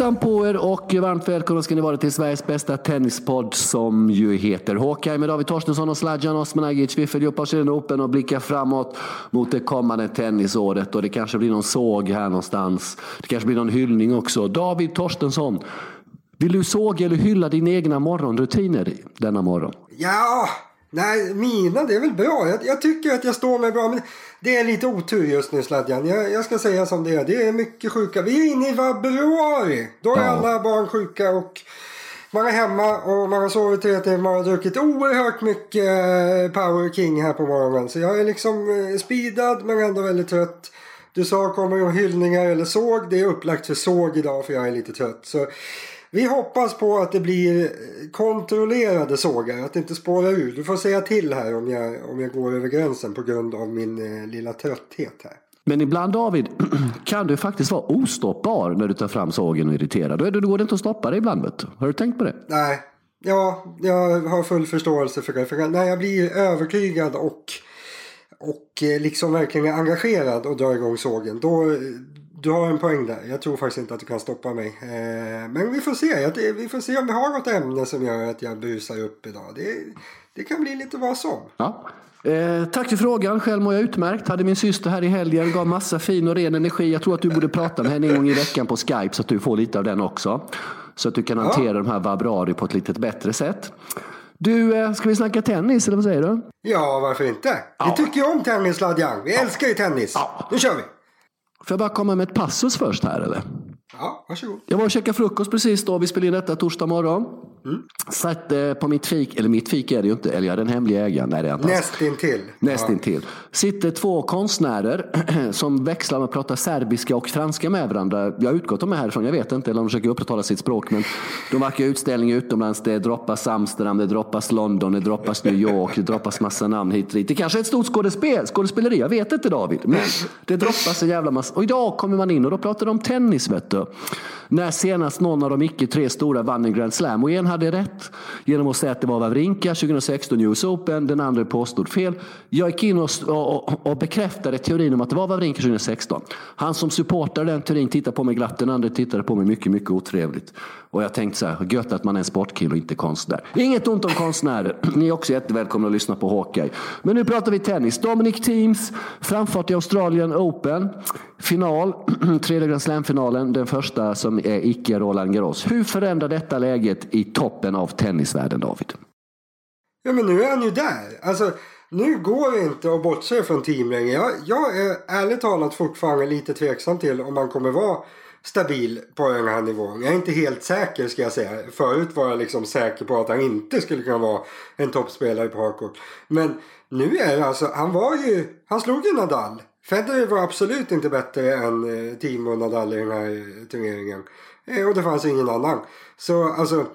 Hejsan på er och varmt välkomna ska ni vara till Sveriges bästa tennispodd som ju heter Hawkeye med David Torstensson och Sladjan Osmanagic. Vi följer upp Australian Open och blickar framåt mot det kommande tennisåret och det kanske blir någon såg här någonstans. Det kanske blir någon hyllning också. David Torstensson, vill du såga eller hylla dina egna morgonrutiner denna morgon? Ja, nej, mina det är väl bra. Jag, jag, tycker att jag står mig bra. Men det är lite otur just nu Sladjan. Jag, jag ska säga som det är. Det är mycket sjuka. Vi är inne i februari. Då är ja. alla barn sjuka och man är hemma och man har sovit tre timmar Man har druckit oerhört mycket eh, Power King här på morgonen. Så jag är liksom eh, speedad men ändå väldigt trött. Du sa kommer det hyllningar eller såg. Det är upplagt för såg idag för jag är lite trött. Så vi hoppas på att det blir kontrollerade sågar, att det inte spårar ur. Du får säga till här om jag, om jag går över gränsen på grund av min eh, lilla trötthet här. Men ibland David, kan du faktiskt vara ostoppbar när du tar fram sågen och irriterar. Då, då går det inte att stoppa dig ibland. Vet du. Har du tänkt på det? Nej, ja, jag har full förståelse för det. För när jag blir övertygad och, och eh, liksom verkligen engagerad och drar igång sågen. Då, du har en poäng där. Jag tror faktiskt inte att du kan stoppa mig. Eh, men vi får se. Vi får se om vi har något ämne som gör att jag busar upp idag. Det, det kan bli lite vad som. Ja. Eh, tack för frågan. Själv mår jag utmärkt. Hade min syster här i helgen. Gav massa fin och ren energi. Jag tror att du borde prata med henne en gång i veckan på Skype så att du får lite av den också. Så att du kan hantera ja. de här vabrari på ett lite bättre sätt. Du, eh, ska vi snacka tennis eller vad säger du? Ja, varför inte? Ja. Vi tycker ju om tennis, Ladjan. Vi ja. älskar ju tennis. Ja. Nu kör vi! Får jag bara komma med ett passus först här eller? Ja, varsågod. Jag var och käkade frukost precis då. Vi spelade in detta torsdag morgon. Mm. Satt eh, på mitt fik, eller mitt fik är det ju inte, eller jag är den hemliga ägaren. Nej, det är inte Nästintill. Nästintill. Ja. Sitter två konstnärer som växlar med att prata serbiska och franska med varandra. Jag har utgått dem härifrån, jag vet inte, eller de försöker upprätthålla sitt språk. Men de verkar utställningar utomlands. Det droppas Amsterdam, det droppas London, det droppas New York, det droppas massa namn hit och dit. Det kanske är ett stort skådespel, skådespeleri, jag vet inte David. Men det droppas en jävla massa. Och idag kommer man in och då pratar de om tennis, vet du. När senast någon av de icke tre stora vann en Grand Slam. Och en hade rätt genom att säga att det var Wawrinka 2016 US Open. Den andra påstod fel. Jag gick in och, och, och bekräftade teorin om att det var Wawrinka 2016. Han som supportade den teorin tittade på mig glatt. Den andra tittade på mig mycket, mycket otrevligt. Och jag tänkte så här, gött att man är en sportkille och inte konstnär. Inget ont om konstnärer. Ni är också jättevälkomna att lyssna på Hawkeye. Men nu pratar vi tennis. Dominic Teams, framfart i Australien Open. Final, tredje Grand Slam-finalen. Den första som är icke Roland Garros. Hur förändrar detta läget i toppen av tennisvärlden, David? Ja, men nu är han ju där. Alltså, nu går det inte att bortse från team längre. Jag, jag är ärligt talat fortfarande lite tveksam till om han kommer vara stabil på den här nivån. Jag är inte helt säker ska jag säga. Förut var jag liksom säker på att han inte skulle kunna vara en toppspelare på hardcourt. Men nu är det alltså, han var ju, han slog ju Nadal. Federer var absolut inte bättre än eh, Timo Nadal i den här eh, turneringen. Eh, och det fanns ingen annan. Så alltså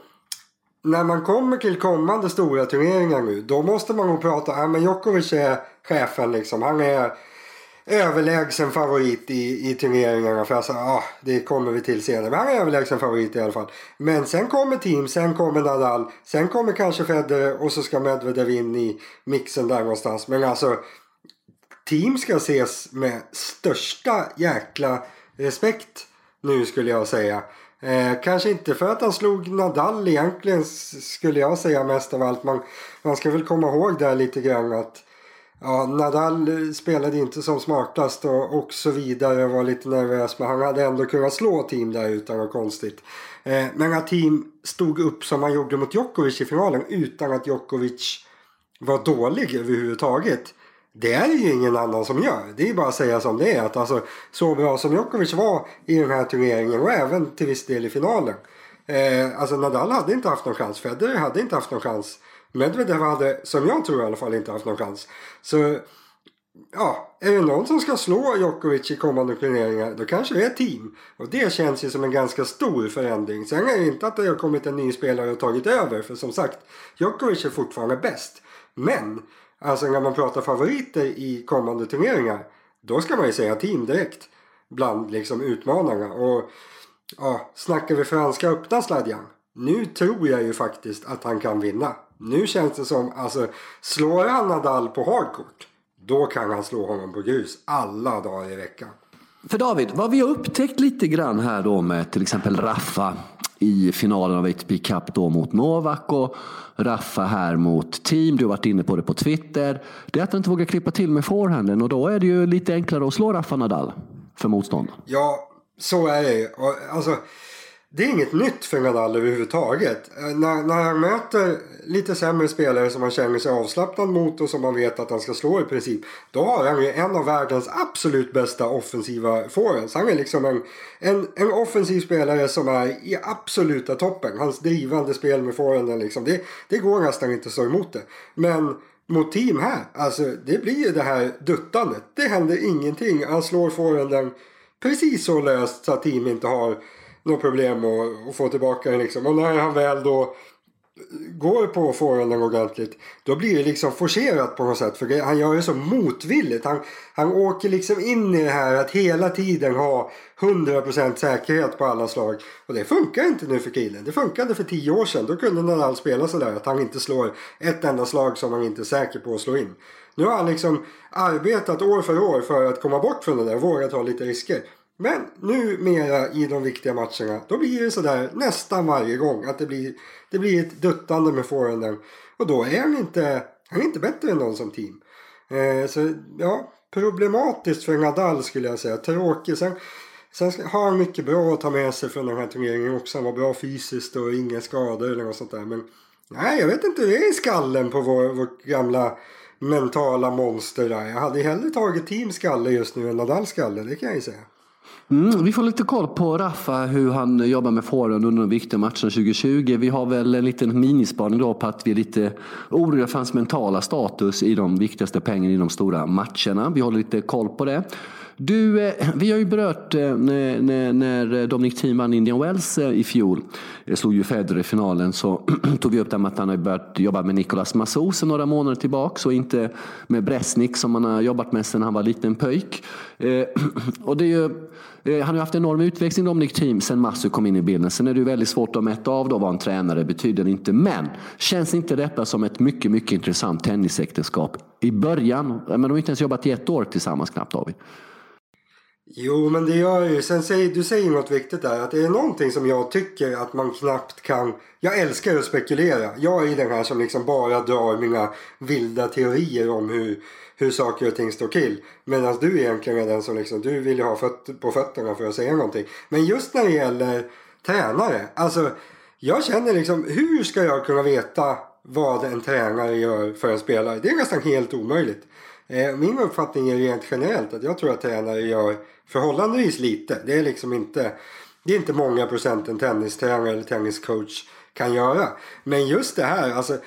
när man kommer till kommande stora turneringar nu då måste man nog prata, ja men Djokovic är chefen liksom. Han är överlägsen favorit i, i turneringarna. För alltså, ah, det kommer vi till senare. Men han är överlägsen favorit i alla fall. Men sen kommer Team, sen kommer Nadal. Sen kommer kanske Federer och så ska Medvedev in i mixen där någonstans. Men alltså Team ska ses med största jäkla respekt nu skulle jag säga. Eh, kanske inte för att han slog Nadal egentligen skulle jag säga mest av allt. Man, man ska väl komma ihåg där lite grann att ja, Nadal eh, spelade inte som smartast och, och så vidare. Var lite nervös men han hade ändå kunnat slå team där utan något konstigt. Eh, men att team stod upp som han gjorde mot Djokovic i finalen utan att Djokovic var dålig överhuvudtaget. Det är det ju ingen annan som gör. Det är bara att säga som det är. Att alltså, så bra som Djokovic var i den här turneringen och även till viss del i finalen. Eh, alltså Nadal hade inte haft någon chans. Federer hade inte haft någon chans. Medvedev hade, som jag tror i alla fall, inte haft någon chans. Så ja, är det någon som ska slå Djokovic i kommande turneringar då kanske det är team. Och det känns ju som en ganska stor förändring. Sen är det inte att det har kommit en ny spelare och tagit över. För som sagt, Djokovic är fortfarande bäst. Men Alltså när man pratar favoriter i kommande turneringar. Då ska man ju säga team direkt. Bland liksom utmanarna. Och ja, snackar vi franska öppna sladjan. Nu tror jag ju faktiskt att han kan vinna. Nu känns det som, alltså slår han Nadal på hardcourt. Då kan han slå honom på grus alla dagar i veckan. För David, vad vi har upptäckt lite grann här då med till exempel Raffa i finalen av ATP Cup då mot Novak och Raffa här mot Team. Du har varit inne på det på Twitter. Det är att han inte vågar klippa till med forehanden och då är det ju lite enklare att slå Raffa Nadal för motståndaren. Ja, så är det ju. Alltså, det är inget nytt för Nadal överhuvudtaget. Eh, när, när han möter lite sämre spelare som han känner sig avslappnad mot och som man vet att han ska slå i princip. Då har han ju en av världens absolut bästa offensiva forehands. Han är liksom en, en, en offensiv spelare som är i absoluta toppen. Hans drivande spel med forehanden liksom. Det, det går nästan inte att stå emot det. Men mot team här, alltså det blir ju det här duttandet. Det händer ingenting. Han slår forehanden precis så löst så att team inte har något problem att, att få tillbaka den liksom. Och när han väl då går på forehanden ordentligt då blir det liksom forcerat på något sätt. För han gör det så motvilligt. Han, han åker liksom in i det här att hela tiden ha 100% säkerhet på alla slag. Och det funkar inte nu för killen. Det funkade för 10 år sedan. Då kunde Nadal spela sådär att han inte slår ett enda slag som han inte är säker på att slå in. Nu har han liksom arbetat år för år för att komma bort från det där och våga ta lite risker. Men numera i de viktiga matcherna då blir det sådär nästan varje gång att det blir, det blir ett duttande med forehanden. Och då är han inte, han är inte bättre än någon som team. Eh, så ja, problematiskt för Nadal skulle jag säga. Tråkigt. Sen, sen har han mycket bra att ta med sig från den här turneringen också. Han var bra fysiskt och inga skador eller något sånt där. Men nej, jag vet inte hur det är i skallen på vår, vår gamla mentala monster där. Jag hade hellre tagit Team skalle just nu än Nadals skalle, det kan jag ju säga. Mm, vi får lite koll på Rafa, hur han jobbar med forehand under de viktiga matcherna 2020. Vi har väl en liten minispaning då på att vi är lite oroliga för hans mentala status i de viktigaste pengarna i de stora matcherna. Vi håller lite koll på det. Du, eh, vi har ju berört eh, när, när, när Dominic Thiem vann Indian Wells eh, i fjol. Slog ju Federer i finalen så tog vi upp det med att han har börjat jobba med Nicolas Massou sedan några månader tillbaka och inte med Bresnik som han har jobbat med sedan han var liten pöjk. Eh, och det är ju, eh, han har ju haft enorm utväxling Dominic Thiem sedan Massou kom in i bilden. Sen är det ju väldigt svårt att mäta av då vad en tränare betyder inte. Men känns inte detta som ett mycket, mycket intressant tennisäktenskap i början? Men de har inte ens jobbat i ett år tillsammans knappt David. Jo, men det gör ju. Sen säger du säger något viktigt där. Att det är någonting som jag tycker att man knappt kan. Jag älskar att spekulera. Jag är den här som liksom bara drar mina vilda teorier om hur, hur saker och ting står till. Medan du egentligen är den som liksom, du vill ju ha föt på fötterna för att säga någonting. Men just när det gäller tränare. Alltså, jag känner liksom, hur ska jag kunna veta vad en tränare gör för en spelare? Det är nästan helt omöjligt. Eh, min uppfattning är rent generellt att jag tror att tränare gör förhållandevis lite. Det är liksom inte, det är inte många procent en tennistränare eller tenniscoach kan göra. Men just det här, alltså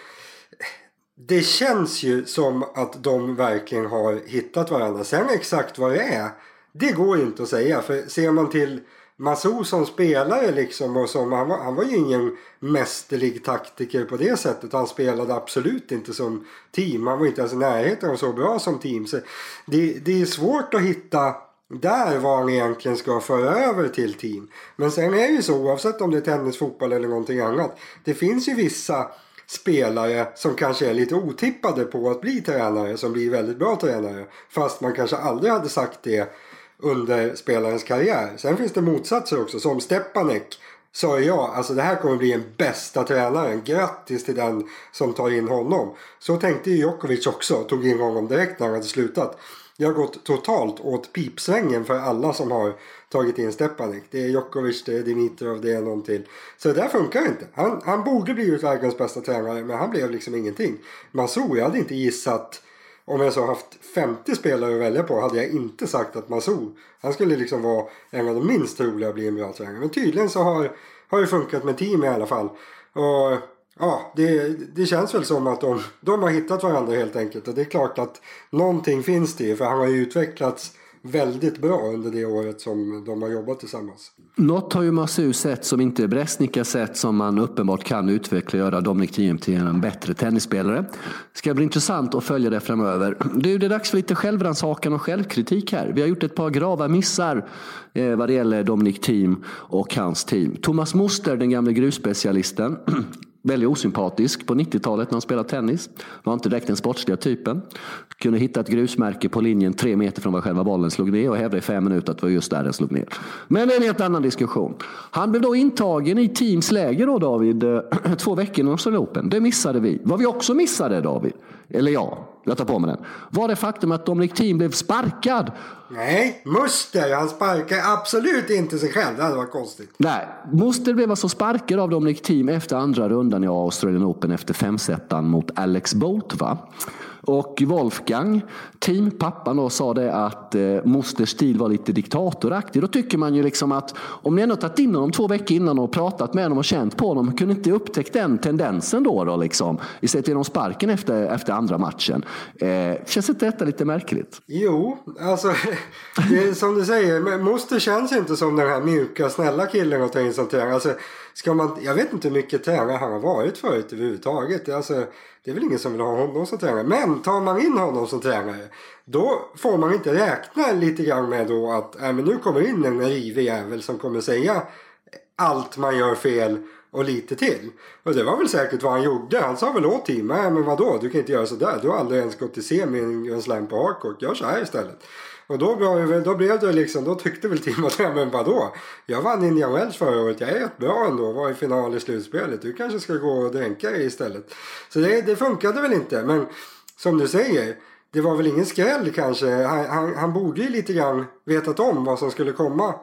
det känns ju som att de verkligen har hittat varandra. Sen exakt vad det är, det går ju inte att säga. För ser man till Masou som spelare liksom och som, han, var, han var ju ingen mästerlig taktiker på det sättet. Han spelade absolut inte som team. Han var inte ens i närheten av så bra som team. Så det, det är svårt att hitta där vad han egentligen ska föra över till team. Men sen är det ju så oavsett om det är tennis, fotboll eller någonting annat. Det finns ju vissa spelare som kanske är lite otippade på att bli tränare som blir väldigt bra tränare. Fast man kanske aldrig hade sagt det under spelarens karriär. Sen finns det motsatser också som Stepanek sa jag, alltså det här kommer bli en bästa tränaren. Grattis till den som tar in honom. Så tänkte ju Djokovic också, tog in honom direkt när han hade slutat. Det har gått totalt åt pipsvängen för alla som har tagit in Stepanek. Det är Djokovic, det är Dimitrov, det är någon till. Så det där funkar inte. Han, han borde blivit världens bästa tränare men han blev liksom ingenting. Masou, jag hade inte gissat om jag så haft 50 spelare att välja på hade jag inte sagt att Masou, han skulle liksom vara en av de minst troliga att bli en bra tränare. Men tydligen så har, har det funkat med team i alla fall. Och ja, det, det känns väl som att de, de har hittat varandra helt enkelt. Och det är klart att någonting finns det för han har ju utvecklats väldigt bra under det året som de har jobbat tillsammans. Något har ju Masu sett som inte Bresnica sett som man uppenbart kan utveckla och göra Dominic Thiem till en bättre tennisspelare. Det ska bli intressant att följa det framöver. Du, det är dags för lite självrannsakan och självkritik här. Vi har gjort ett par grava missar eh, vad det gäller Dominic Thiem och hans team. Thomas Moster, den gamle grusspecialisten, Väldigt osympatisk på 90-talet när han spelade tennis. Var inte direkt den sportsliga typen. Kunde hitta ett grusmärke på linjen tre meter från var själva bollen slog ner och hävdade i fem minuter att det var just där den slog ner. Men det är en helt annan diskussion. Han blev då intagen i Teams läger då David, eh, två veckor innan Australian Open. Det missade vi. Vad vi också missade David, eller ja, jag tar på mig den, var det faktum att Dominic Thiem blev sparkad Nej, Muster han sparkar absolut inte sig själv. Det hade varit konstigt. Nej, Muster blev alltså sparkad av Dominic Thiem efter andra rundan i Australian Open efter femsetan mot Alex Bolt. Va? Och Wolfgang, teampappan, då, sa det att eh, Mosters stil var lite diktatoraktig. Då tycker man ju liksom att om ni ändå tagit in honom två veckor innan och pratat med honom och känt på honom, kunde inte upptäckt den tendensen då? då liksom, istället genom sparken efter, efter andra matchen. Eh, känns inte detta lite märkligt? Jo, alltså det är som du säger, Moster känns inte som den här mjuka, snälla killen att ta in som tränare. Alltså, ska man, jag vet inte hur mycket tränare han har varit förut överhuvudtaget. Alltså, det är väl ingen som vill ha honom som tränare. Men tar man in honom som tränare då får man inte räkna lite grann med då att äh, men nu kommer in en rivig jävel som kommer säga allt man gör fel och lite till. Och det var väl säkert vad han gjorde. Han sa väl åt Tim, äh, men vadå, du kan inte göra sådär. Du har aldrig ens gått till semi i en slam på hardcourt. Gör så här istället. Och då, då blev det liksom, då tyckte väl Tim att, ja men vadå? Jag vann Indian Wells förra året, jag är rätt bra ändå, var i final i slutspelet. Du kanske ska gå och dränka dig istället. Så det, det funkade väl inte, men som du säger, det var väl ingen skräll kanske. Han, han, han borde ju lite grann vetat om vad som skulle komma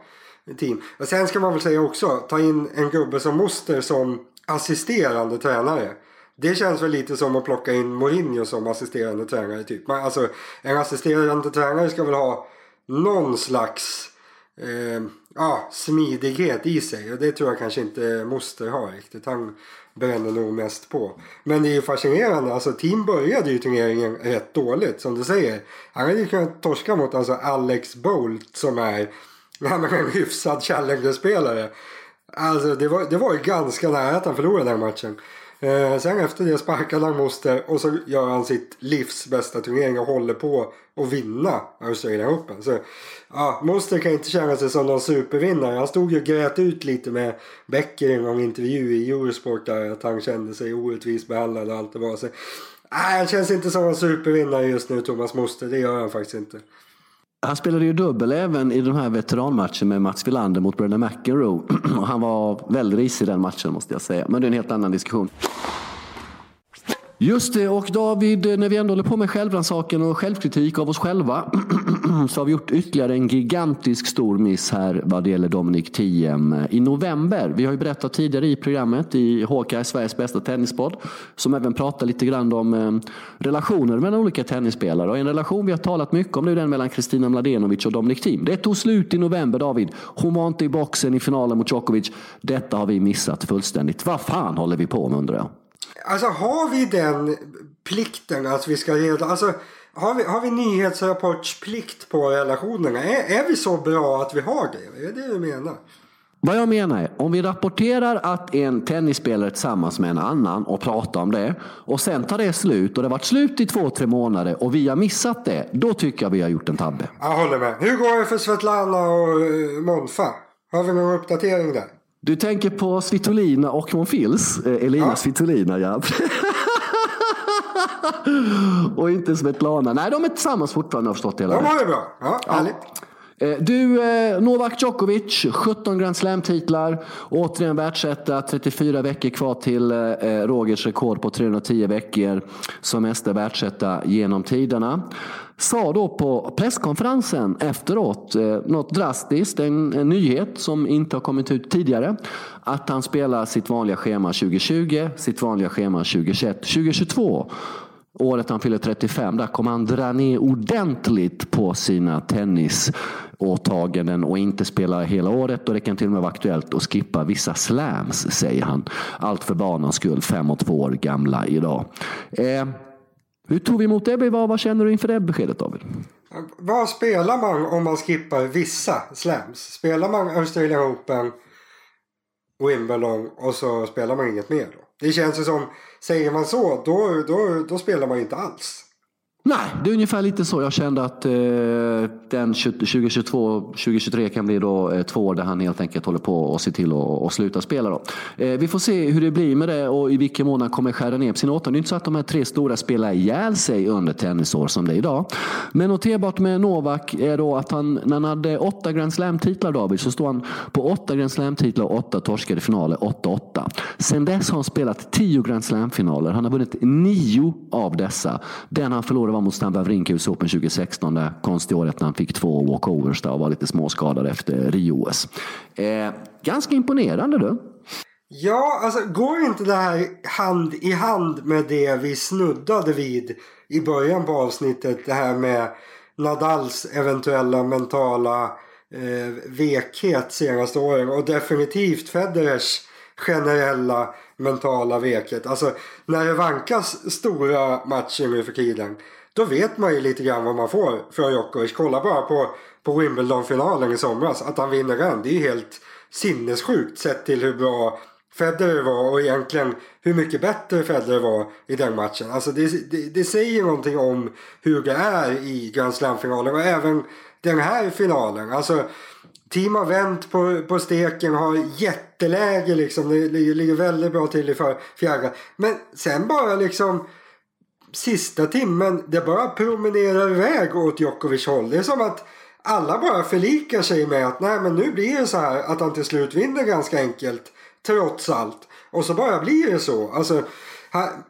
team. Och sen ska man väl säga också, ta in en gubbe som Moster som assisterande tränare. Det känns väl lite som att plocka in Mourinho som assisterande tränare. Typ. Men alltså, en assisterande tränare ska väl ha någon slags eh, ah, smidighet i sig. Och det tror jag kanske inte Moster har riktigt. Han bränner nog mest på. Men det är ju fascinerande. Alltså, team började ju turneringen rätt dåligt som du säger. Han hade ju kunnat torska mot alltså, Alex Bolt som är en hyfsad challenger-spelare. Alltså det var, det var ju ganska nära att han förlorade den matchen. Eh, sen efter det sparkade han Moster och så gör han sitt livs bästa turnering och håller på att vinna Australian Open. Så, ja, Moster kan inte känna sig som någon supervinnare. Han stod ju och grät ut lite med Becker i någon intervju i Eurosport där att han kände sig orättvist behandlad och allt det var. Så, nej, han känns inte som en supervinnare just nu, Thomas Moster. Det gör han faktiskt inte. Han spelade ju dubbel även i den här veteranmatchen med Mats Wilander mot Brendan McEnroe. Han var väldigt risig i den matchen måste jag säga. Men det är en helt annan diskussion. Just det, och David, när vi ändå håller på med självrannsakan och självkritik av oss själva så har vi gjort ytterligare en gigantisk stor miss här vad det gäller Dominic Thiem i november. Vi har ju berättat tidigare i programmet i HK, Sveriges bästa tennispodd, som även pratar lite grann om eh, relationer mellan olika tennisspelare. Och en relation vi har talat mycket om nu är den mellan Kristina Mladenovic och Dominic Thiem. Det tog slut i november, David. Hon var inte i boxen i finalen mot Djokovic. Detta har vi missat fullständigt. Vad fan håller vi på med undrar jag? Alltså har vi den plikten att vi ska reda... Alltså, har vi, har vi nyhetsrapportsplikt på relationerna? Är, är vi så bra att vi har det? Är det det du menar? Vad jag menar är, om vi rapporterar att en tennisspelare tillsammans med en annan och pratar om det och sen tar det slut och det har varit slut i två, tre månader och vi har missat det, då tycker jag vi har gjort en tabbe. Jag håller med. Hur går det för Svetlana och eh, Monfa? Har vi någon uppdatering där? Du tänker på Svitolina och Monfils? Eh, Elina ja. Svitolina, ja. och inte Svetlana. Nej, de är tillsammans fortfarande har jag förstått hela De har det bra. Ja, härligt. Ja. Eh, du, eh, Novak Djokovic, 17 Grand Slam-titlar. Återigen världsetta, 34 veckor kvar till Rogers rekord på 310 veckor som mesta världsetta genom tiderna sa då på presskonferensen efteråt eh, något drastiskt, en, en, nyhet som inte har kommit ut tidigare. Att han spelar sitt vanliga schema 2020, sitt vanliga schema 2021, 2022. Året han fyller 35, där kommer han dra ner ordentligt på sina tennisåtaganden och inte spela hela året. Och det kan till och med vara aktuellt att skippa vissa slams, säger han. Allt för barnens skull, fem och två år gamla idag. Eh, hur tog vi emot det? Vad, vad känner du inför det beskedet David? Vad spelar man om man skippar vissa slams? Spelar man Australian Open, Wimbledon och så spelar man inget mer då? Det känns ju som, säger man så, då, då, då spelar man inte alls. Nej, det är ungefär lite så. Jag kände att eh, den 2022-2023 kan bli då eh, två år där han helt enkelt håller på och ser till att sluta spela. Då. Eh, vi får se hur det blir med det och i vilken mån han kommer skära ner på sina åtaganden. Det är inte så att de här tre stora spelar ihjäl sig under tennisår som det är idag. Men noterbart med Novak är då att han, när han hade åtta Grand Slam-titlar David, så står han på åtta Grand Slam-titlar och åtta torskade finaler, 8-8. Sen dess har han spelat tio Grand Slam-finaler. Han har vunnit nio av dessa. Den han förlorade var mot Stampa Vrinkhus Open 2016, det konstiga året när han fick två walkovers där och var lite småskadad efter Rio-OS. Eh, ganska imponerande du. Ja, alltså går inte det här hand i hand med det vi snuddade vid i början på avsnittet? Det här med Nadals eventuella mentala eh, vekhet senaste åren och definitivt Federers generella mentala vekhet. Alltså när det vankas stora matcher nu för tiden då vet man ju lite grann vad man får från Djokovic. Kolla bara på, på Wimbledon-finalen i somras. Att han vinner den. Det är ju helt sinnessjukt sett till hur bra Federer var och egentligen hur mycket bättre Federer var i den matchen. Alltså det, det, det säger någonting om hur det är i Grand Slam-finalen och även den här finalen. Alltså Team har vänt på, på steken och har jätteläge liksom. Det ligger väldigt bra till i fjärde. Men sen bara liksom sista timmen, det bara promenerar iväg åt Djokovic håll. Det är som att alla bara förlikar sig med att nej men nu blir det så här att han till slut vinner ganska enkelt. Trots allt. Och så bara blir det så. Alltså,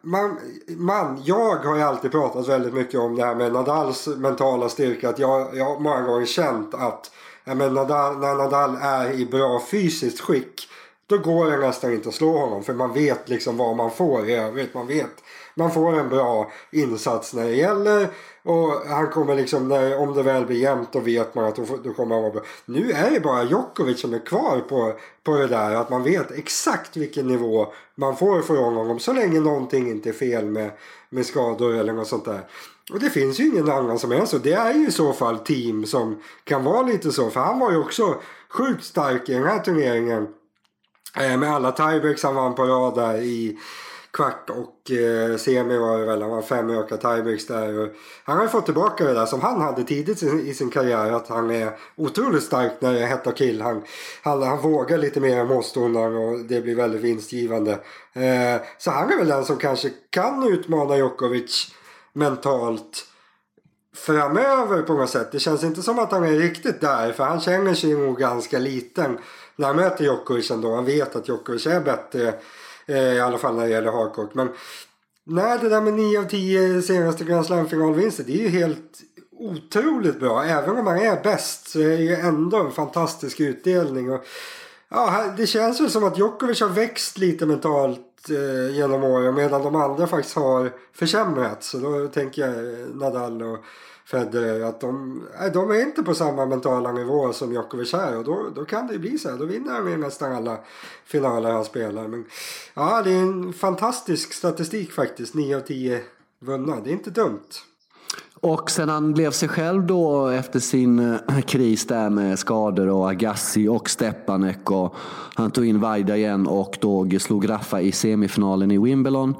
man, man, jag har ju alltid pratat väldigt mycket om det här med Nadals mentala styrka. Att jag, jag har många gånger känt att men Nadal, när Nadal är i bra fysiskt skick då går det nästan inte att slå honom för man vet liksom vad man får i övrigt. Man vet man får en bra insats när det gäller. Och han kommer liksom, när, om det väl blir jämnt då vet man att då, då kommer han vara bra. Nu är det bara Djokovic som är kvar på, på det där. Att man vet exakt vilken nivå man får från honom. Så länge någonting inte är fel med, med skador eller något sånt där. Och det finns ju ingen annan som är så. Det är ju i så fall team som kan vara lite så. För han var ju också sjukt stark i den här turneringen. Eh, med alla tiebreaks han vann på rad där i kvart och eh, semi var det väl. Han var fem öka tiebreaks där. Och han har ju fått tillbaka det där som han hade tidigt i, i sin karriär. Att han är otroligt stark när det är hetta kill. Han, han, han vågar lite mer än motståndaren och det blir väldigt vinstgivande. Eh, så han är väl den som kanske kan utmana Djokovic mentalt framöver på något sätt. Det känns inte som att han är riktigt där för han känner sig nog ganska liten när han möter Djokovic ändå. Han vet att Djokovic är bättre Eh, I alla fall när det gäller hardcourt. Men nej, det där med 9 av 10 senaste Grand Slam-finalvinster. Det är ju helt otroligt bra. Även om han är bäst så är det ju ändå en fantastisk utdelning. Och, ja, det känns väl som att Djokovic har växt lite mentalt eh, genom åren medan de andra faktiskt har försämrats. Så då tänker jag eh, Nadal och Federer att de, nej, de är inte på samma mentala nivå som Djokovic är och då, då kan det bli så här. Då vinner han ju nästan alla finaler han spelar. Men ja, det är en fantastisk statistik faktiskt. 9 av 10 vunna. Det är inte dumt. Och sen han blev sig själv då efter sin eh, kris där med skador och Agassi och Stepanek och han tog in Vajda igen och då slog Raffa i semifinalen i Wimbledon.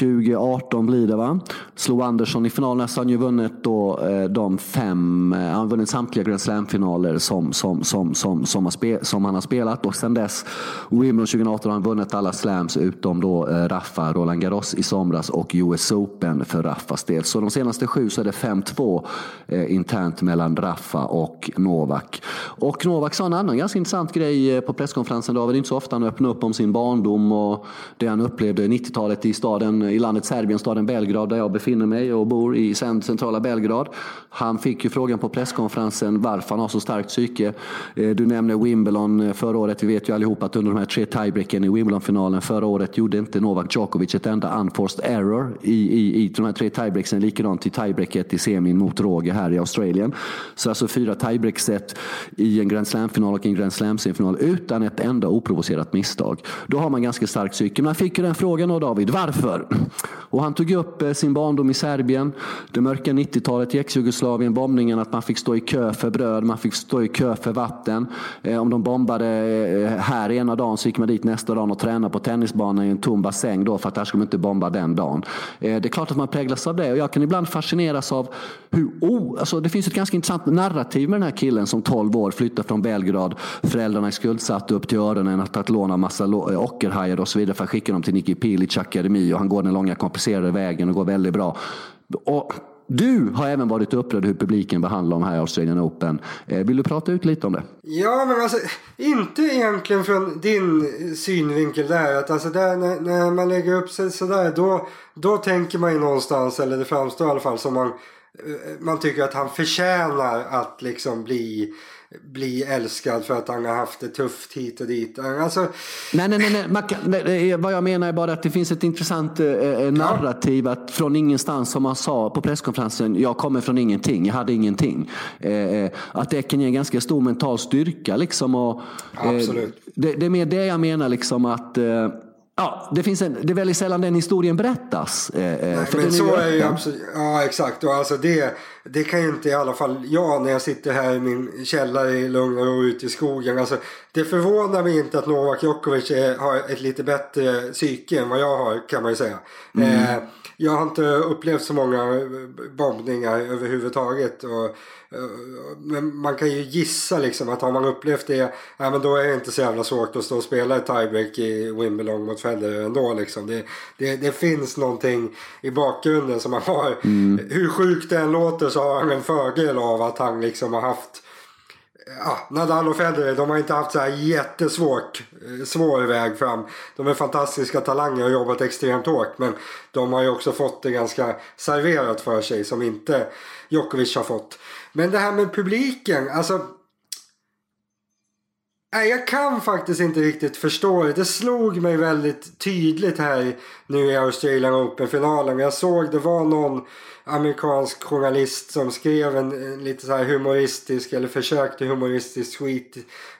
2018 blir det va? Slog Andersson i finalen. Så han ju vunnit då eh, de fem, eh, han har vunnit samtliga Grand Slam-finaler som, som, som, som, som, har som han har spelat. Och sen dess, Wimbledon 2018 har han vunnit alla slams utom då Raffa, Roland Garros i somras och US Open för Raffas del. Så de senaste sju så är det fem 5-2 eh, internt mellan Rafa och Novak. Och Novak sa en annan ganska intressant grej eh, på presskonferensen. Det var inte så ofta han öppnade upp om sin barndom och det han upplevde 90-talet i staden, i landet Serbien, staden Belgrad där jag befinner mig och bor i centrala Belgrad. Han fick ju frågan på presskonferensen varför han har så starkt psyke. Eh, du nämner Wimbledon eh, förra året. Vi vet ju allihop att under de här tre tiebreaken i Wimbledon-finalen förra året gjorde inte Novak Djokovic ett enda unforced error i, i, i de här tre tiebreaksen. Likadant i tiebreaket i semin mot Roger här i Australien. Så alltså fyra tiebreak-set i en Grand Slam-final och en Grand Slam-semifinal utan ett enda oprovocerat misstag. Då har man ganska stark psyke. Men han fick ju den frågan av David, varför? Och han tog upp eh, sin barndom i Serbien, det mörka 90-talet i ex-Jugoslavien, bombningen, att man fick stå i kö för bröd, man fick stå i kö för vatten. Eh, om de bombade eh, här ena dagen så gick man dit nästa dag och tränade på tennisbanan i en tom bassäng då för att här skulle man inte bomba den dagen. Det är klart att man präglas av det och jag kan ibland fascineras av av hur oh, alltså det finns ett ganska intressant narrativ med den här killen som 12 år flyttar från Belgrad. Föräldrarna är skuldsatta upp till öronen, har tagit lån av massa eh, ockerhajar och så vidare för att skicka dem till Niki Pilic akademi och han går den långa komplicerade vägen och går väldigt bra. Och du har även varit upprörd hur publiken behandlar de här Australian Open. Eh, vill du prata ut lite om det? Ja, men alltså inte egentligen från din synvinkel där. Att alltså där, när, när man lägger upp sig sådär då, då tänker man ju någonstans, eller det framstår i alla fall som man, eh, man tycker att han förtjänar att liksom bli bli älskad för att han har haft det tufft hit och dit. Alltså... Nej, nej, nej, nej. Kan, nej. Vad jag menar är bara att det finns ett intressant eh, eh narrativ ja. att från ingenstans, som han sa på presskonferensen, jag kommer från ingenting, jag hade ingenting. Eh, eh att det kan ge en ganska stor mental styrka liksom. Och, eh, Absolut. Det, det, är mer det jag menar liksom att eh, Ja, det, finns en, det är väldigt sällan den historien berättas. Eh, eh Nej, men så är ju absolut, ja exakt. Och alltså det, det kan ju inte i alla fall jag när jag sitter här i min källare i lugn och ro ute i skogen. Alltså, det förvånar mig inte att Novak Djokovic är, har ett lite bättre psyke än vad jag har kan man ju säga. Mm. Eh, jag har inte upplevt så många bombningar överhuvudtaget. Och, men man kan ju gissa liksom att har man upplevt det, ja, men då är det inte så jävla svårt att stå och spela ett tiebreak i Wimbledon mot Federer ändå. Liksom. Det, det, det finns någonting i bakgrunden som man har. Mm. Hur sjukt det än låter så har han en fördel av att han liksom har haft ja, Nadal och Federer de har inte haft så här jättesvårt eh, svår väg fram. De är fantastiska talanger och jobbat extremt hårt men de har ju också fått det ganska serverat för sig som inte Djokovic har fått. Men det här med publiken, alltså. Nej, jag kan faktiskt inte riktigt förstå det. Det slog mig väldigt tydligt här nu i Australian Open-finalen. Jag såg det var någon amerikansk journalist som skrev en, en lite så här humoristisk eller försökte humoristisk tweet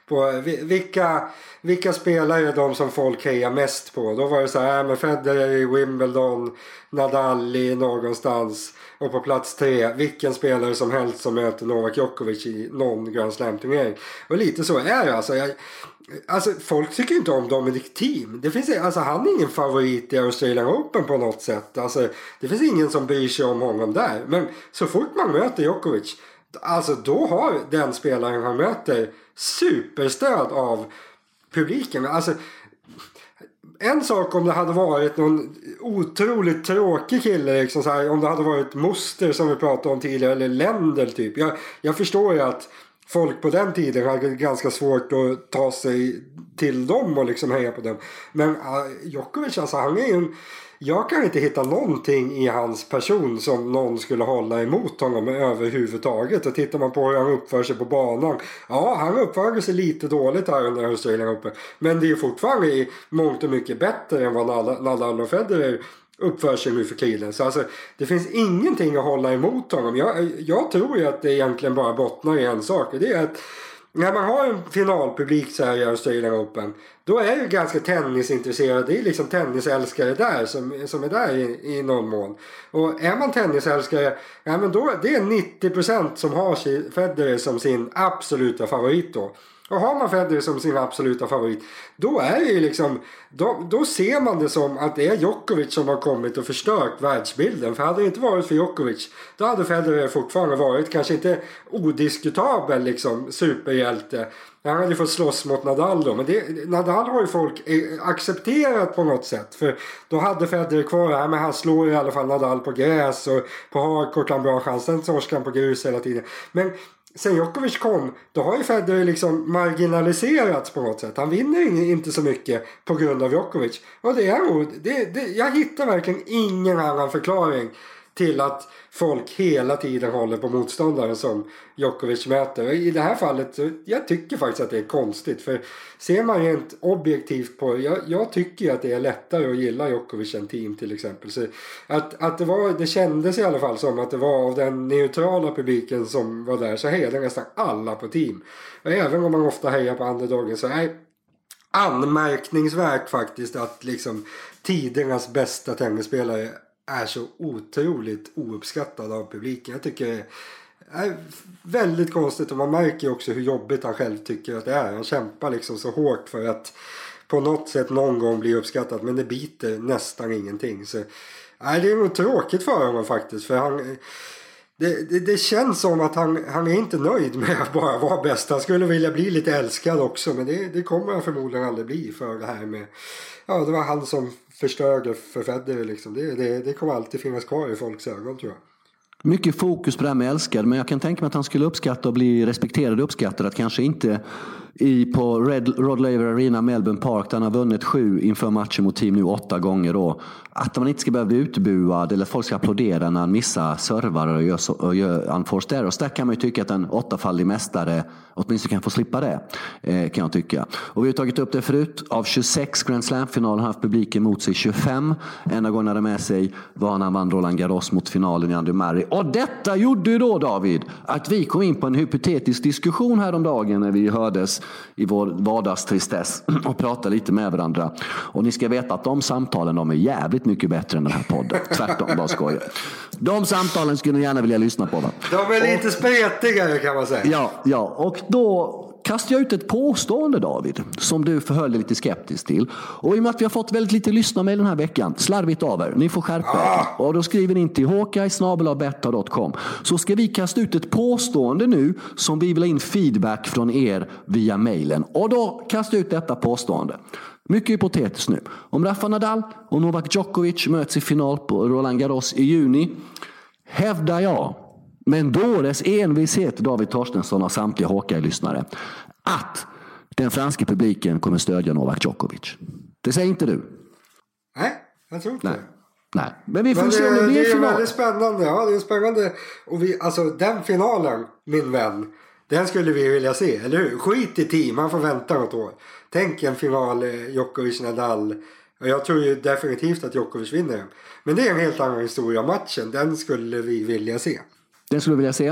på vilka, vilka spelare är de som folk hejar mest på. Då var det så här, äh, men Federer i Wimbledon, Nadal i någonstans. Och på plats tre, vilken spelare som helst som möter Novak Djokovic i någon Grand Slam-turnering. Och lite så är det alltså. Jag, alltså folk tycker inte om Dominic Thiem. Det finns, alltså, han är ingen favorit i Australian Open på något sätt. Alltså, det finns ingen som bryr sig om honom där. Men så fort man möter Djokovic, alltså då har den spelaren han möter superstöd av publiken. Alltså, en sak om det hade varit någon otroligt tråkig kille. Liksom så här, om det hade varit Moster som vi pratade om tidigare. Eller länder typ. Jag, jag förstår ju att folk på den tiden hade ganska svårt att ta sig till dem och liksom heja på dem. Men uh, Djokovic alltså han är ju en jag kan inte hitta någonting i hans person som någon skulle hålla emot honom överhuvudtaget. Och tittar man på hur han uppför sig på banan. Ja, han uppför sig lite dåligt här under Australian Open. Men det är fortfarande i mångt och mycket bättre än vad Nadal och Federer uppför sig nu för tiden. Så alltså, det finns ingenting att hålla emot honom. Jag, jag tror ju att det egentligen bara bottnar i en sak. Det är att när man har en finalpublik så här i Australian Open. Då är ju ganska tennisintresserade. Det är liksom tennisälskare där som, som är där i, i någon mån. Och är man tennisälskare. Ja men då det är 90% som har Federer som sin absoluta favorit då. Och har man Federer som sin absoluta favorit då är det ju liksom då, då ser man det som att det är Djokovic som har kommit och förstört världsbilden. För hade det inte varit för Djokovic då hade Federer fortfarande varit kanske inte odiskutabel liksom superhjälte. Han hade ju fått slåss mot Nadal då. Men det, Nadal har ju folk eh, accepterat på något sätt. För då hade Federer kvar, här, men han slår i alla fall Nadal på gräs och på hardcourt har han bra chans. Sen torskar han på grus hela tiden. Men sen Djokovic kom, då har ju Federer liksom marginaliserats på något sätt. Han vinner inte så mycket på grund av Djokovic. Och det är det, det, jag hittar verkligen ingen annan förklaring till att folk hela tiden håller på motståndaren som Djokovic möter. I det här fallet, jag tycker faktiskt att det är konstigt. För ser man rent objektivt på jag, jag tycker att det är lättare att gilla Djokovic än team till exempel. Så att, att det, var, det kändes i alla fall som att det var av den neutrala publiken som var där så hejade nästan alla på team. Och även om man ofta hejar på underdogen så är anmärkningsvärt faktiskt att liksom tidernas bästa tennisspelare är så otroligt ouppskattad av publiken. Jag tycker det är väldigt konstigt och man märker också hur jobbigt han själv tycker att det är. Han kämpar liksom så hårt för att på något sätt någon gång bli uppskattad men det biter nästan ingenting. Så, nej, det är nog tråkigt för honom faktiskt. För han, det, det, det, känns som att han, han är inte nöjd med att bara vara bäst. Han skulle vilja bli lite älskad också. Men det, det kommer han förmodligen aldrig bli för det här med... Ja, det var han som förstörde för Federer liksom. Det, det, det kommer alltid finnas kvar i folks ögon tror jag. Mycket fokus på det här med älskad, men jag kan tänka mig att han skulle uppskatta och bli respekterad och uppskattad. Att kanske inte i, på Red, Rod Laver Arena, Melbourne Park, där han har vunnit sju inför matchen mot team nu åtta gånger. Då, att man inte ska behöva bli utbuad eller att folk ska applådera när han missar servar och gör, och gör unforced errors. Där kan man ju tycka att en åttafaldig mästare åtminstone kan få slippa det. Eh, kan jag tycka. Och vi har tagit upp det förut. Av 26 Grand Slam-finaler har han haft publiken mot sig 25. Enda gången han hade med sig var när han vann Roland Garros mot finalen i Andy Murray. Och detta gjorde ju då David att vi kom in på en hypotetisk diskussion häromdagen när vi hördes i vår vardagstristess och pratade lite med varandra. Och ni ska veta att de samtalen de är jävligt mycket bättre än den här podden. Tvärtom, bara skojar. De samtalen skulle ni gärna vilja lyssna på. Va? De är lite spretigare kan man säga. Ja, ja. och då kastar jag ut ett påstående David, som du förhöll dig lite skeptisk till. Och i och med att vi har fått väldigt lite lyssna med den här veckan, slarvigt av er, ni får skärpa er. Ah. Och då skriver ni in till hawkeye så ska vi kasta ut ett påstående nu som vi vill ha in feedback från er via mejlen. Och då kastar jag ut detta påstående. Mycket hypotetiskt nu. Om Rafa Nadal och Novak Djokovic möts i final på Roland Garros i juni hävdar jag med en dåres envishet, David Torstensson och samtliga Hawkeye-lyssnare, att den franska publiken kommer stödja Novak Djokovic. Det säger inte du? Nej, jag tror inte Nej. Nej, men vi får men se om det blir Det är väldigt spännande. Ja, det är spännande. Och vi, alltså den finalen, min vän. Den skulle vi vilja se, eller hur? Skit i team, man får vänta något år. Tänk en final, eh, Djokovic-Nadal. Och jag tror ju definitivt att Djokovic vinner den. Men det är en helt annan historia. Matchen, den skulle vi vilja se. Den skulle jag vilja se.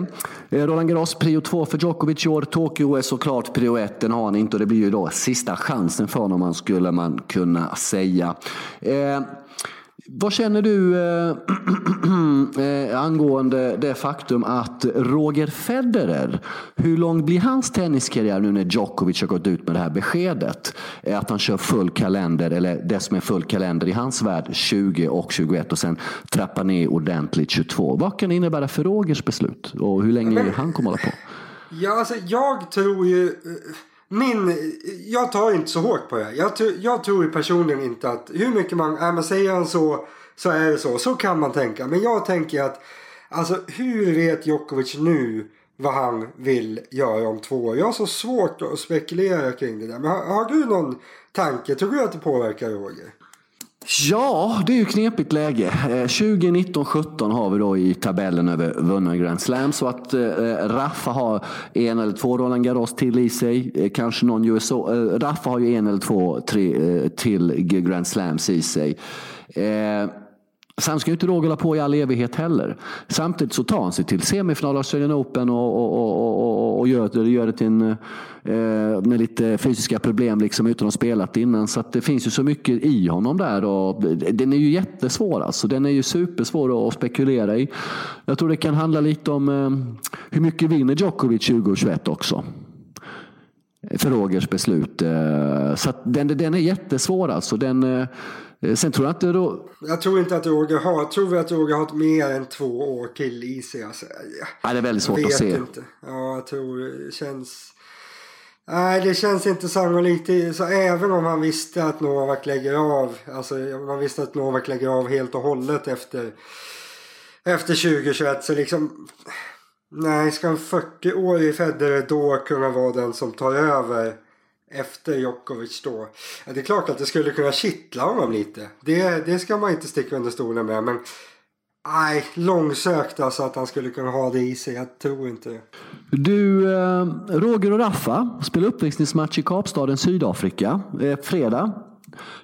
Eh, Roland Garros, prio 2 för Djokovic i år. Tokyo är såklart prio 1. Den har han inte och det blir ju då sista chansen för honom, skulle man kunna säga. Eh, vad känner du äh, äh, angående det faktum att Roger Federer, hur lång blir hans tenniskarriär nu när Djokovic har gått ut med det här beskedet? Att han kör full kalender, eller det som är full kalender i hans värld, 20 och 21 och sen trappar ner ordentligt 22. Vad kan det innebära för Rogers beslut och hur länge han kommer hålla på? Ja, alltså jag tror ju min, jag tar inte så hårt på det. Jag, jag tror personligen inte att hur mycket man, äh, men säger han så så är det så. Så kan man tänka. Men jag tänker att alltså hur vet Djokovic nu vad han vill göra om två år? Jag har så svårt att spekulera kring det där. Men har, har du någon tanke? Tror du att det påverkar Roger? Ja, det är ju knepigt läge. Eh, 2019-17 har vi då i tabellen över vunna Grand Slam. Så att eh, eh Raffa har en eller två Roland Garros till i sig. Eh, kanske någon US eh, Raffa har ju en eller två tre, eh, till Grand Slams i sig. Eh, Sen ska ju inte Roger hålla på i all evighet heller. Samtidigt så tar han sig till semifinal av Australian Open och, och, och, och, gör, det, gör det till en, eh, med lite fysiska problem liksom utan att ha spelat innan. Så det finns ju så mycket i honom där. Och den är ju jättesvår alltså. Den är ju supersvår att spekulera i. Jag tror det kan handla lite om eh, hur mycket vinner Djokovic 2021 också för Rogers beslut. Eh, så den, den är jättesvår alltså. Den, sen tror jag inte då... Jag tror inte att Roger har, tror vi att Roger har mer än två år till i sig. Alltså, ja, det är väldigt svårt att se. Inte. Ja, jag tror det känns... Nej, det känns inte sannolikt. Så även om man visste att Novak lägger av, alltså man visste att Novak lägger av helt och hållet efter, efter 2021 så liksom Nej, ska en 40-årig Federer då kunna vara den som tar över efter Djokovic då? Det är klart att det skulle kunna kittla honom lite. Det, det ska man inte sticka under stolen med. Men nej, långsökt alltså att han skulle kunna ha det i sig. Jag tror inte det. Du, eh, Roger och Raffa spelar uppvisningsmatch i Kapstaden, Sydafrika. Eh, fredag.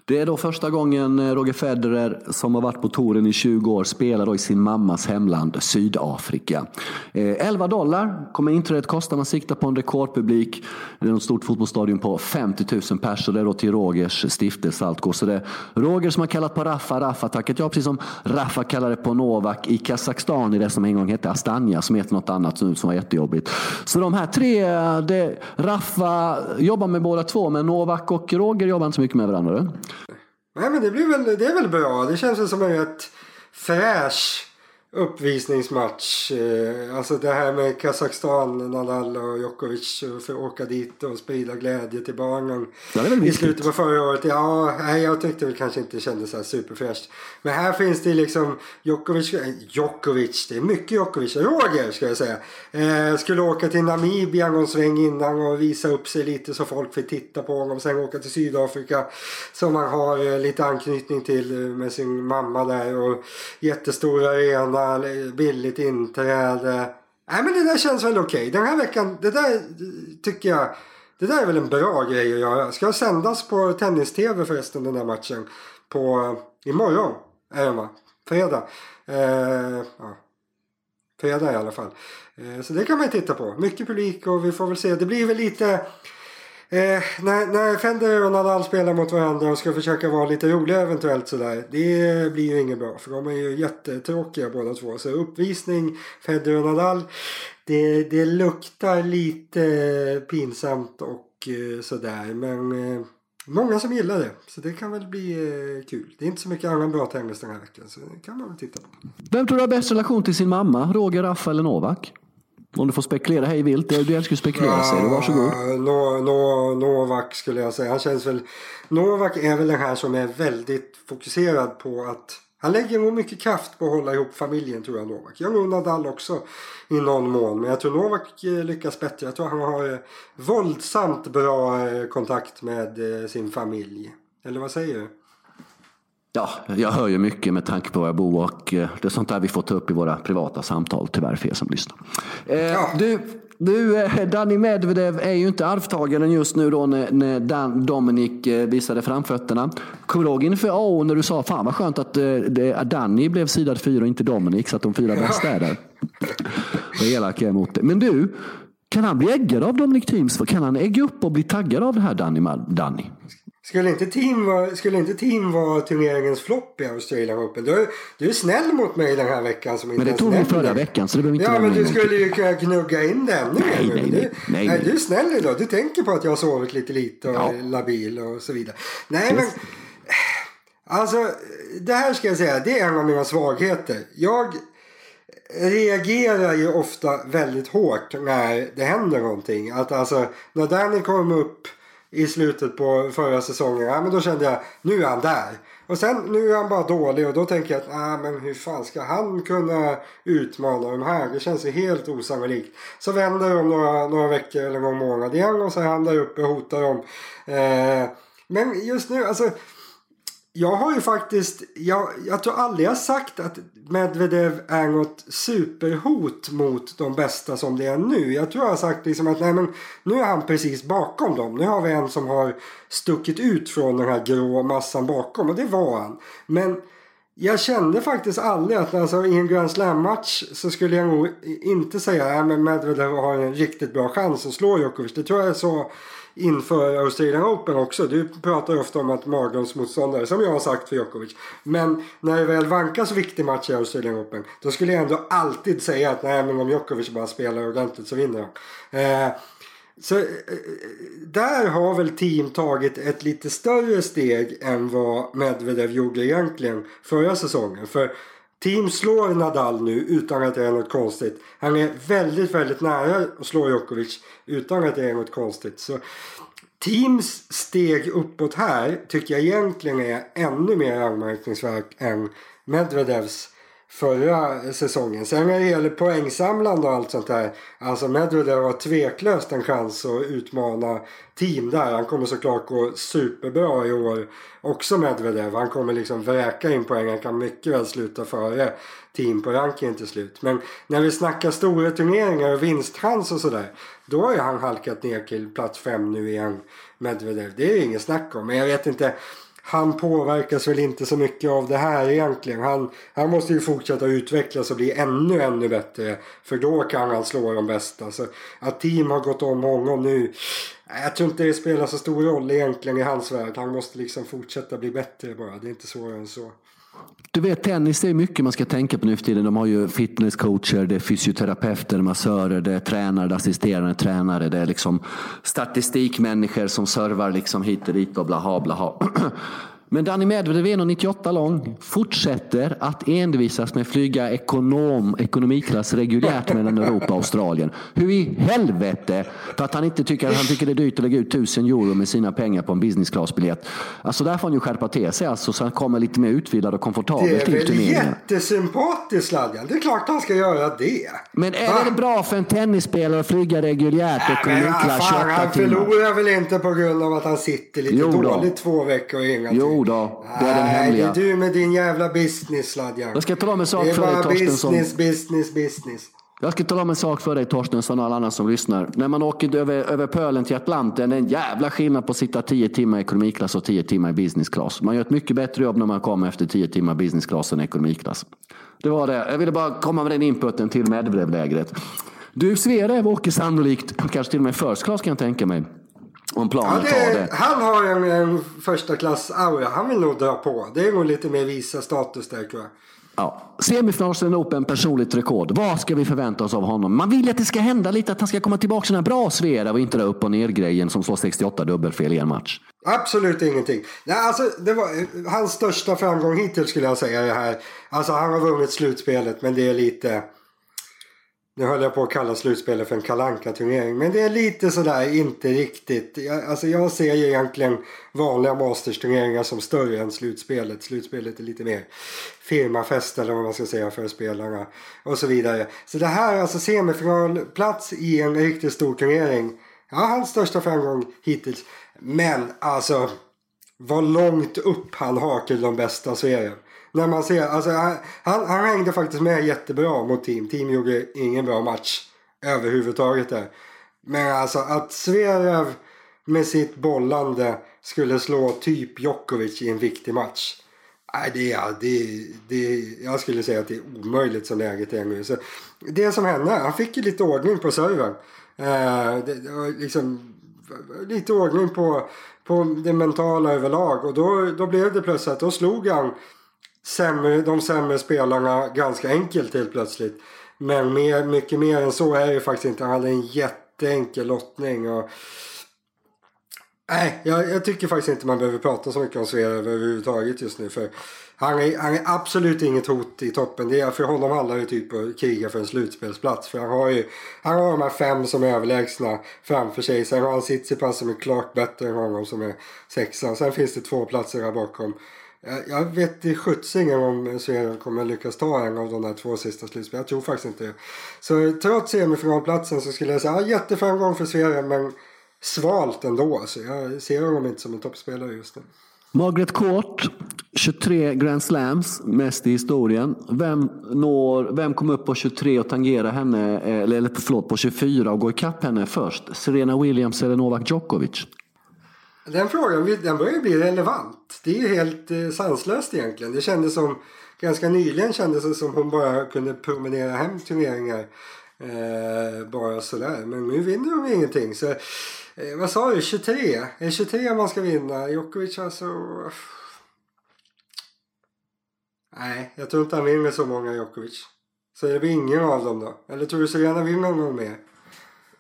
Det är då första gången eh, Roger Federer, som har varit på touren i 20 år, spelar då i sin mammas hemland Sydafrika. Eh, 11 dollar kommer inträdet kosta. Man siktar på en rekordpublik. Det är ett stort fotbollsstadion på 50 000 pers och det är då till Rogers stiftelse allt går. Så det är Roger som har kallat på Rafa, Rafa tackat ja, precis som Rafa kallade på Novak i Kazakstan i det som en gång hette Astana som heter något annat nu som var jättejobbigt. Så de här tre, eh, det, Rafa jobbar med båda två men Novak och Roger jobbar inte så mycket med varandra. Nej men det, blir väl, det är väl bra. Det känns väl som en rätt fräsch uppvisningsmatch. Eh, alltså det här med Kazakstan, Nadal och Djokovic för att åka dit och sprida glädje till barnen. I slutet på förra året. Ja, nej, jag tyckte väl kanske inte det kändes så här superfräscht. Men här finns det liksom Djokovic, eh, Djokovic, det är mycket Djokovic. Roger ska jag säga. Eh, skulle åka till Namibia någon sväng innan och visa upp sig lite så folk fick titta på honom. Sen åka till Sydafrika som han har eh, lite anknytning till med sin mamma där. Och jättestor arena billigt inträde. Nej men det där känns väl okej. Okay. Den här veckan, det där tycker jag, det där är väl en bra grej att göra. Ska sändas på tennis-tv förresten den där matchen. På, eh, imorgon är den va? Fredag. Eh, ja. Fredag i alla fall. Eh, så det kan man titta på. Mycket publik och vi får väl se. Det blir väl lite Eh, när, när Fender och Nadal spelar mot varandra och ska försöka vara lite roliga eventuellt sådär. Det blir ju inget bra för de är ju jättetråkiga båda två. Så uppvisning Federer och Nadal. Det, det luktar lite pinsamt och eh, sådär. Men eh, många som gillar det. Så det kan väl bli eh, kul. Det är inte så mycket annan bra tennis den här veckan. Så det kan man väl titta på. Vem tror du har bäst relation till sin mamma? Roger, Raffa eller Novak? Om du får spekulera hej vilt. Du älskar att spekulera, ja, säger du. Varsågod. No, no, Novak skulle jag säga. Han känns väl... Novak är väl den här som är väldigt fokuserad på att... Han lägger nog mycket kraft på att hålla ihop familjen tror jag Novak. Jag tror Nadal också i någon mån. Men jag tror Novak eh, lyckas bättre. Jag tror han har eh, våldsamt bra eh, kontakt med sin familj. Eller vad säger du? Ja, jag hör ju mycket med tanke på var jag bor och eh, det är sånt där vi får ta upp i våra privata samtal tyvärr för er som lyssnar. Eh, ja. Du, du eh, Danny Medvedev är ju inte arvtagaren just nu då när, när Dan, Dominic visade framfötterna. Kommer du ihåg inför AO när du sa fan vad skönt att det, Danny blev sidad fyra och inte Dominic så att de fyra bästa är där. Vad elak jag är emot det. Men du, kan han bli äggad av Dominic Teams? Kan han ägga upp och bli taggad av det här Danny? Danny? Skulle inte team vara, skulle inte team vara turneringens flopp i Australian Open? Du, du är snäll mot mig den här veckan. Som men det tog vi förra veckan så det behöver inte Ja men du skulle ju kunna knugga in den nu. Nej, nej, nej, nej, nej. Du är snäll idag. Du tänker på att jag har sovit lite lite och ja. labil och så vidare. Nej yes. men. Alltså det här ska jag säga. Det är en av mina svagheter. Jag reagerar ju ofta väldigt hårt när det händer någonting. Att alltså när Danny kommer upp i slutet på förra säsongen. Ja, men då kände jag nu är han där. Och sen nu är han bara dålig och då tänker jag att ah, men hur fan ska han kunna utmana de här? Det känns ju helt osannolikt. Så vänder de några, några veckor eller någon månad igen och så är han där uppe och hotar dem. Eh, men just nu alltså jag har ju faktiskt, jag, jag tror aldrig jag sagt att Medvedev är något superhot mot de bästa som det är nu. Jag tror jag har sagt liksom att nej men nu är han precis bakom dem. Nu har vi en som har stuckit ut från den här grå massan bakom och det var han. Men jag kände faktiskt aldrig att alltså, i en Grand Slam-match så skulle jag nog inte säga att Medvedev har en riktigt bra chans att slå Djokovic. Det tror jag är så inför Australian Open också. Du pratar ofta om att motståndare, som jag har sagt för Djokovic. Men när det väl vankas viktig match i Australian Open då skulle jag ändå alltid säga att nej men om Djokovic bara spelar ordentligt så vinner han. Eh, så eh, där har väl team tagit ett lite större steg än vad Medvedev gjorde egentligen förra säsongen. För Team slår Nadal nu utan att det är något konstigt. Han är väldigt, väldigt nära att slå Djokovic utan att det är något konstigt. Så Teams steg uppåt här tycker jag egentligen är ännu mer anmärkningsvärt än Medvedevs förra säsongen. Sen när det gäller poängsamlande och allt sånt där. Alltså Medvedev har tveklöst en chans att utmana team där. Han kommer såklart gå superbra i år också Medvedev. Han kommer liksom vräka in poäng. Han kan mycket väl sluta före team på rankingen till slut. Men när vi snackar stora turneringar och vinstchans och sådär. Då har ju han halkat ner till plats fem nu igen. Medvedev. Det är ju inget snack om. Men jag vet inte han påverkas väl inte så mycket av det här egentligen. Han, han måste ju fortsätta utvecklas och bli ännu, ännu bättre. För då kan han slå de bästa. Så att team har gått om honom nu. Jag tror inte det spelar så stor roll egentligen i hans värld. Han måste liksom fortsätta bli bättre bara. Det är inte svårare än så. Du vet, tennis det är mycket man ska tänka på nu för tiden. De har ju fitnesscoacher, det är fysioterapeuter, massörer, det är tränare, det är assisterande tränare, det är liksom statistikmänniskor som servar liksom hit och dit och blaha blaha. Men Danny Medvedev är 1,98 lång, fortsätter att envisas med att flyga ekonom, ekonomiklass reguljärt mellan Europa och Australien. Hur i helvete, för att han inte tycker, han tycker det är dyrt att lägga ut tusen euro med sina pengar på en business class-biljett. Alltså där får han ju skärpa till sig alltså, så han kommer lite mer utvilad och komfortabel till turneringen. Det är väl jättesympatiskt Sladjan, det är klart han ska göra det. Men är Va? det bra för en tennisspelare att flyga reguljärt ekonomiklass 28 timmar? Han förlorar väl inte på grund av att han sitter lite jo dåligt två veckor och inga Jo då, det är den hemliga. Nej, det är du med din jävla business Sladjan. Jag ska tala om en sak för dig Torstensson. Det är bara business, business, business. Jag ska tala om en sak för dig Torstensson och alla andra som lyssnar. När man åker över, över pölen till Atlanten, det är en jävla skillnad på att sitta 10 timmar i ekonomiklass och 10 timmar i business class. Man gör ett mycket bättre jobb när man kommer efter 10 timmar business class än ekonomiklass. Det var det. Jag ville bara komma med den inputen till Medvedev-lägret. Du, Zverev åker sannolikt, kanske till och med first class kan jag tänka mig. Om planet ja, det, det. Han har en, en första klass aura. Han vill nog dra på. Det är nog lite mer visa status där tror jag. Ja. Semifinalen Open, personligt rekord. Vad ska vi förvänta oss av honom? Man vill att det ska hända lite, att han ska komma tillbaka till den bra Svera och inte det upp och ner-grejen som slår 68 dubbelfel i en match. Absolut ingenting. Nej, alltså, det var hans största framgång hittills skulle jag säga. Det här. Alltså, han har vunnit slutspelet men det är lite... Nu höll jag på att kalla slutspelet för en kalanka turnering Men det är lite sådär inte riktigt. Jag, alltså jag ser ju egentligen vanliga Masters-turneringar som större än slutspelet. Slutspelet är lite mer firmafest eller vad man ska säga för spelarna. Och så vidare. Så det här är alltså semifinalplats i en riktigt stor turnering. Ja, hans största framgång hittills. Men alltså vad långt upp han har till de bästa så är det. När man ser, alltså han, han, han hängde faktiskt med jättebra mot team. Team gjorde ingen bra match överhuvudtaget där. Men alltså att Zverev med sitt bollande skulle slå typ Djokovic i en viktig match. Nej, det är, det, det, jag skulle säga att det är omöjligt som läget är nu. Så det som hände, han fick ju lite ordning på servern. Eh, det, liksom, lite ordning på, på det mentala överlag. Och då, då blev det plötsligt att då slog han sämre, de sämre spelarna ganska enkelt helt plötsligt. Men mer, mycket mer än så är det faktiskt inte. Han hade en jätteenkel lottning. Och... Nej, jag, jag, tycker faktiskt inte man behöver prata så mycket om Zverev överhuvudtaget just nu. För han är, han är absolut inget hot i toppen. Det är, för honom handlar det typ om att kriga för en slutspelsplats. För han har ju han har de här fem som är överlägsna framför sig. Sen har han Tsitsipas som är klart bättre än honom som är sexa. Sen finns det två platser här bakom. Jag vet i skjutsingen om Sverige kommer lyckas ta en av de där två sista slutspelen. Jag tror faktiskt inte det. Så trots semifinalplatsen så skulle jag säga ja, jätteframgång för Sverige men svalt ändå. Så jag ser honom inte som en toppspelare just nu. Margaret Court, 23 Grand Slams, mest i historien. Vem, når, vem kom upp på 23 och tangerar henne, eh, eller förlåt, på 24 och går ikapp henne först? Serena Williams eller Novak Djokovic? Den frågan den börjar bli relevant. Det är ju helt eh, sanslöst egentligen. Det kändes som, ganska nyligen kändes det som hon bara kunde promenera hem turneringar. Eh, bara sådär. Men nu vinner hon ingenting. Så, eh, vad sa du? 23? Är det 23 man ska vinna? Djokovic alltså... Nej, jag tror inte han vinner så många Djokovic. Så det blir ingen av dem då? Eller tror du Serena vinner någon mer?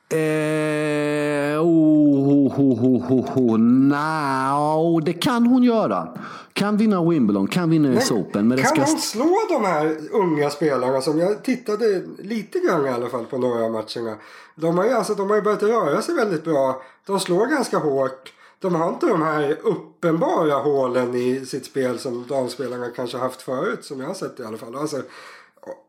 Eh, oh, oh, oh, oh, oh. No, det kan hon göra. Kan vinna Wimbledon, kan vinna US Open. Men kan ska... hon slå de här unga spelarna som jag tittade lite grann i alla fall på några matcherna. De har ju, alltså, de har ju börjat röra sig väldigt bra. De slår ganska hårt. De har inte de här uppenbara hålen i sitt spel som damspelarna kanske haft förut. Som jag har sett i alla fall. Alltså,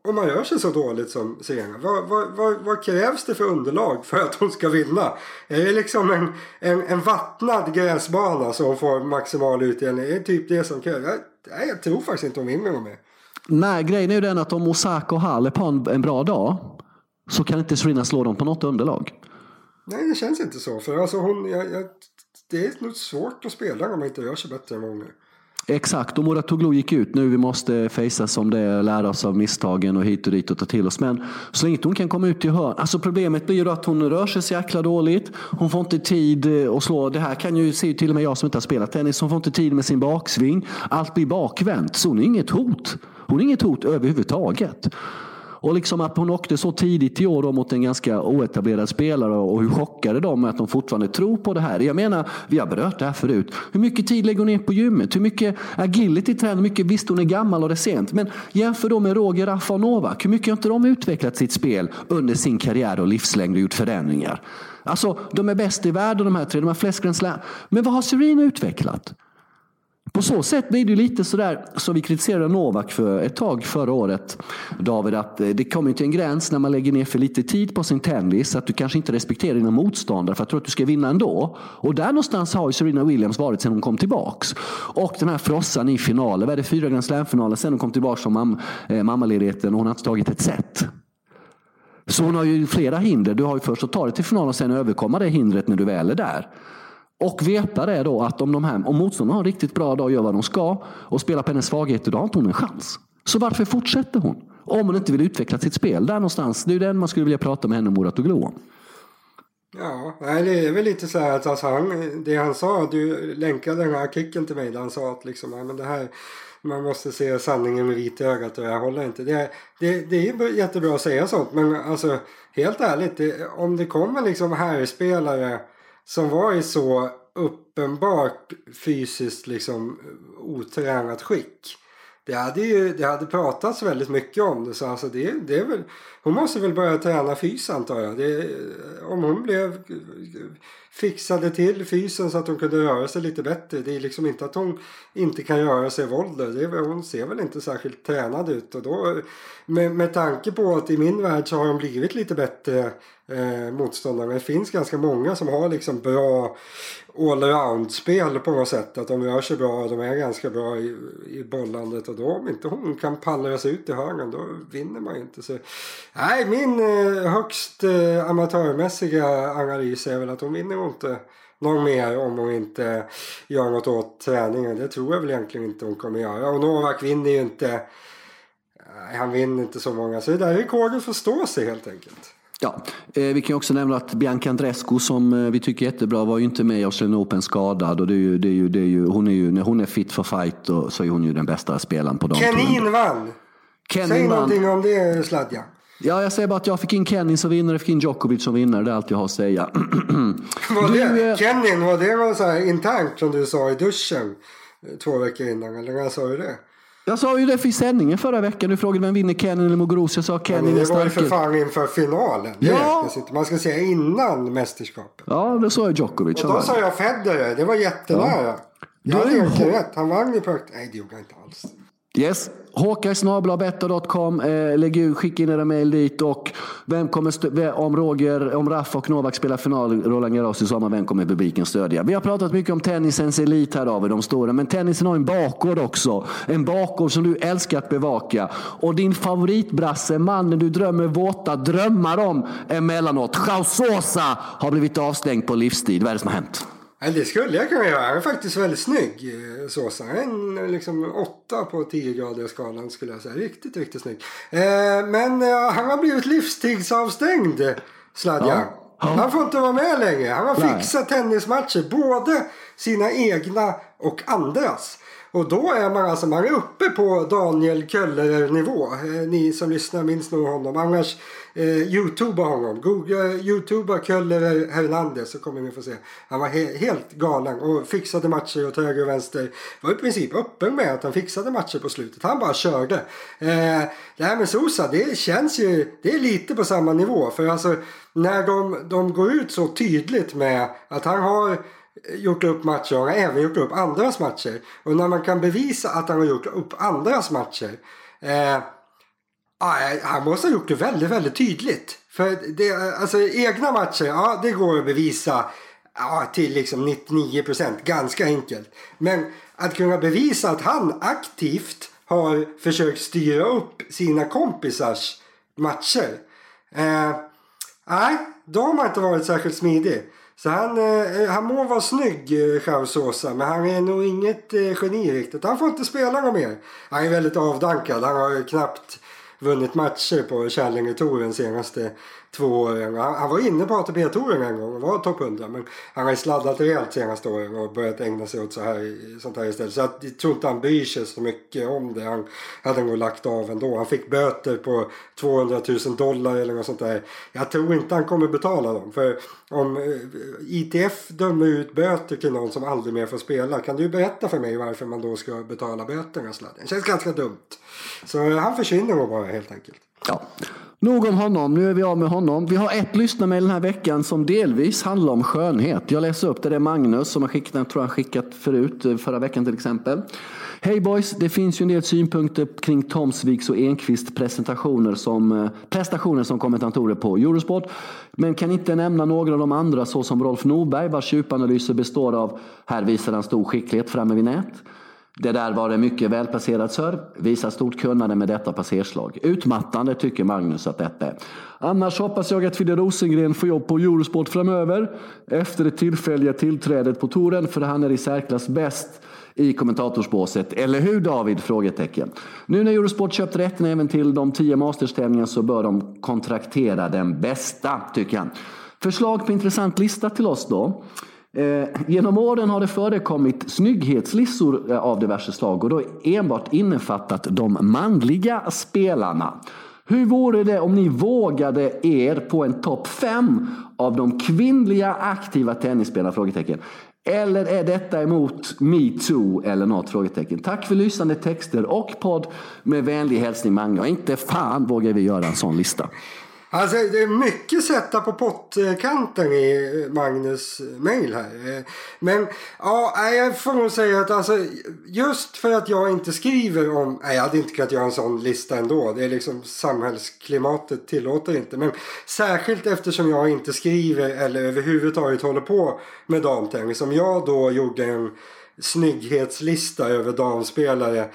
om man gör sig så dåligt som Serena, vad, vad, vad, vad, krävs det för underlag för att hon ska vinna? Är det liksom en, en, en vattnad gräsbana som hon får maximal utdelning? Är det typ det som krävs? Jag, jag tror faktiskt inte hon vinner något mer. Nej, grejen är ju den att om Osaka och är på en, en bra dag så kan inte Serena slå dem på något underlag. Nej, det känns inte så. För alltså hon, jag, jag, det är nog svårt att spela om man inte gör sig bättre än många. Exakt, och Muratoglu gick ut nu. Vi måste fejsa som det, är, lära oss av misstagen och hit och dit och ta till oss. Men så länge hon kan komma ut i hörn. Alltså problemet blir ju att hon rör sig så jäkla dåligt. Hon får inte tid eh, att slå. Det här kan ju se till och med jag som inte har spelat tennis. Hon får inte tid med sin baksving. Allt blir bakvänt. Så hon är inget hot. Hon är inget hot överhuvudtaget. Och liksom att hon åkte så tidigt i år då mot en ganska oetablerad spelare och hur chockade de är att de fortfarande tror på det här. Jag menar, vi har berört det här förut. Hur mycket tid lägger hon ner på gymmet? Hur mycket agility tränar? hon? mycket visst hon är gammal och det är sent. Men jämför då med Roger Raffa och Novak. Hur mycket har inte de utvecklat sitt spel under sin karriär och livslängd och gjort förändringar? Alltså, de är bäst i världen de här tre. De har flest Grand Slam. Men vad har Serena utvecklat? På så sätt blir det lite sådär som vi kritiserade Novak för ett tag förra året. David, att eh, det kommer till en gräns när man lägger ner för lite tid på sin tennis. Att du kanske inte respekterar dina motståndare för att du tror att du ska vinna ändå. Och där någonstans har ju Serena Williams varit sedan hon kom tillbaks. Och den här frossan i finaler. Vad är det? Fyra Grand Slam-finaler sedan hon kom tillbaka från mam eh, mammaledigheten och hon har inte tagit ett set. Så hon har ju flera hinder. Du har ju först att ta dig till final och sen överkomma det hindret när du väl är där. Och veta det då att om, de här, om motståndarna har en riktigt bra dag och gör vad de ska och spelar på hennes svagheter, då har inte hon en chans. Så varför fortsätter hon? Om hon inte vill utveckla sitt spel. Där någonstans, det är den man skulle vilja prata med henne och Muratoglu om. Ja, det är väl lite så här att alltså han, det han sa, du länkade den här artikeln till mig där han sa att liksom, ja, men det här, man måste se sanningen med vita ögat och jag håller inte. Det, det, det är jättebra att säga sånt men alltså helt ärligt, det, om det kommer liksom herrspelare som var i så uppenbart fysiskt liksom otränat skick. Det hade ju det hade pratats väldigt mycket om det. Så alltså det, det är väl, hon måste väl börja träna fys antar jag. Det, om hon blev fixade till fysen så att hon kunde röra sig lite bättre. Det är liksom inte att hon inte kan röra sig våld. ålder. hon ser väl inte särskilt tränad ut. Och då, med, med tanke på att i min värld så har hon blivit lite bättre eh, motståndare. Det finns ganska många som har liksom bra allround-spel på något sätt. Att de rör sig bra och de är ganska bra i, i bollandet. Och då om inte hon kan pallra sig ut i hörnen då vinner man ju inte. Så, nej, min eh, högst eh, amatörmässiga analys är väl att hon vinner inte någon mer om hon inte gör något åt träningen. Det tror jag väl egentligen inte hon kommer göra. Och Novak vinner ju inte. Han vinner inte så många. Så det där rekordet får stå sig helt enkelt. Ja, eh, vi kan också nämna att Bianca Andrescu som eh, vi tycker är jättebra var ju inte med i Australian Open skadad. Och det är ju, det är ju, det är ju, hon är ju, när hon är fit for fight och, så är hon ju den bästa spelaren på damtouren. Kenin vann! Kenin Säg vann. någonting om det Sladja. Ja, jag säger bara att jag fick in Kenin som vinnare, fick in Djokovic som vinnare. Det är allt jag har att säga. var det, du, eh... Kenin, var det något så internt som du sa i duschen två veckor innan? Eller när sa du det? Jag sa ju det för sändningen förra veckan. Du frågade vem vinner Kenin eller Muguruza. Jag sa Kenin ja. Det var ju för fan inför finalen. Ja. Man ska säga innan mästerskapet. Ja, det sa jag Djokovic. Och då sa jag Federer. Det var jättenära. Ja. Jag hade egentligen rätt. Han vann ju på... Nej, det gjorde han inte alls. Yes. Håkarsnabelabetta.com. Eh, lägg ut, skicka in era mejl dit. Och vem kommer om Roger, om Raff och Novak spelar final Roland Garros i sommar, vem kommer publiken stödja? Vi har pratat mycket om tennisens elit här David, de stora. Men tennisen har en bakgård också. En bakgård som du älskar att bevaka. Och din favoritbrasse, mannen du drömmer våta drömmar om emellanåt. Chausosa har blivit avstängd på livstid. Vad är det som har hänt? Ja, det skulle jag kunna göra. Han är faktiskt väldigt snygg. Eh, Sosa. En liksom åtta på 10 grader skalan skulle jag säga. Riktigt, riktigt snygg. Eh, men eh, han har blivit livstidsavstängd, Sladja. Ja. Ja. Han får inte vara med längre. Han har fixat tennismatcher. Både sina egna och andras. Och då är man alltså man är uppe på Daniel Köllerer nivå. Eh, ni som lyssnar minns nog honom. Annars eh, youtuba honom. Googla youtuba Köllerer Hernandez så kommer ni få se. Han var he helt galen och fixade matcher åt höger och vänster. Var i princip öppen med att han fixade matcher på slutet. Han bara körde. Eh, det här med Sosa det känns ju, det är lite på samma nivå. För alltså när de, de går ut så tydligt med att han har gjort upp matcher och han har även gjort upp andras matcher. Och när man kan bevisa att han har gjort upp andras matcher. Eh, eh, han måste ha gjort det väldigt, väldigt tydligt. För det, alltså egna matcher, ja det går att bevisa ja, till liksom 99 procent. Ganska enkelt. Men att kunna bevisa att han aktivt har försökt styra upp sina kompisars matcher. Eh, nej, då har inte varit särskilt smidig. Så han, eh, eh, han må vara snygg, eh, men han är nog inget eh, geni riktigt. Han får inte spela något mer. Han är väldigt avdankad. Han har knappt vunnit matcher på Kärlingetouren senaste två åren. Han, han var inne på ATP-touren en gång och var topp 100 men han har ju sladdat rejält senaste åren och börjat ägna sig åt så här, sånt här istället. Så jag tror inte han bryr sig så mycket om det. Han hade nog lagt av ändå. Han fick böter på 200 000 dollar eller något sånt där. Jag tror inte han kommer betala dem. För om eh, ITF dömer ut böter till någon som aldrig mer får spela. Kan du berätta för mig varför man då ska betala böterna sladden? Det känns ganska dumt. Så eh, han försvinner nog bara helt enkelt. Ja. Nog om honom, nu är vi av med honom. Vi har ett lyssnarmail den här veckan som delvis handlar om skönhet. Jag läser upp det, det är Magnus som har skickat, jag tror han skickat förut, eh, förra veckan till exempel. Hej boys, det finns ju en del synpunkter kring Tomsviks och Enqvist presentationer som, eh, prestationer som kommentatorer på Eurosport. Men kan inte nämna några av de andra såsom Rolf Norberg vars djupanalyser består av här visar han stor skicklighet framme vid nät. Det där var en mycket välplacerad serve. Visar stort kunnande med detta passerslag. Utmattande tycker Magnus att detta är. Annars hoppas jag att Fidde Rosengren får jobb på Eurosport framöver. Efter det tillfälliga tillträdet på touren för han är i särklass bäst i kommentatorsbåset. Eller hur David? Frågetecken. Nu när Eurosport köpt rätten även till de tio masterstävlingarna så bör de kontraktera den bästa, tycker han. Förslag på intressant lista till oss då. Eh, genom åren har det förekommit snygghetslistor eh, av diverse slag och då enbart innefattat de manliga spelarna. Hur vore det om ni vågade er på en topp fem av de kvinnliga aktiva tennisspelarna? Frågetecken. Eller är detta emot metoo eller något? Frågetecken. Tack för lysande texter och podd med vänlig hälsning Mange. Och inte fan vågar vi göra en sån lista. Alltså det är mycket sätta på pottkanten i eh, Magnus eh, mail här. Eh, men ja, jag får nog säga att alltså just för att jag inte skriver om, nej jag hade inte kunnat göra en sån lista ändå. Det är liksom samhällsklimatet tillåter inte. Men särskilt eftersom jag inte skriver eller överhuvudtaget håller på med damtennis. Om jag då gjorde en snygghetslista över damspelare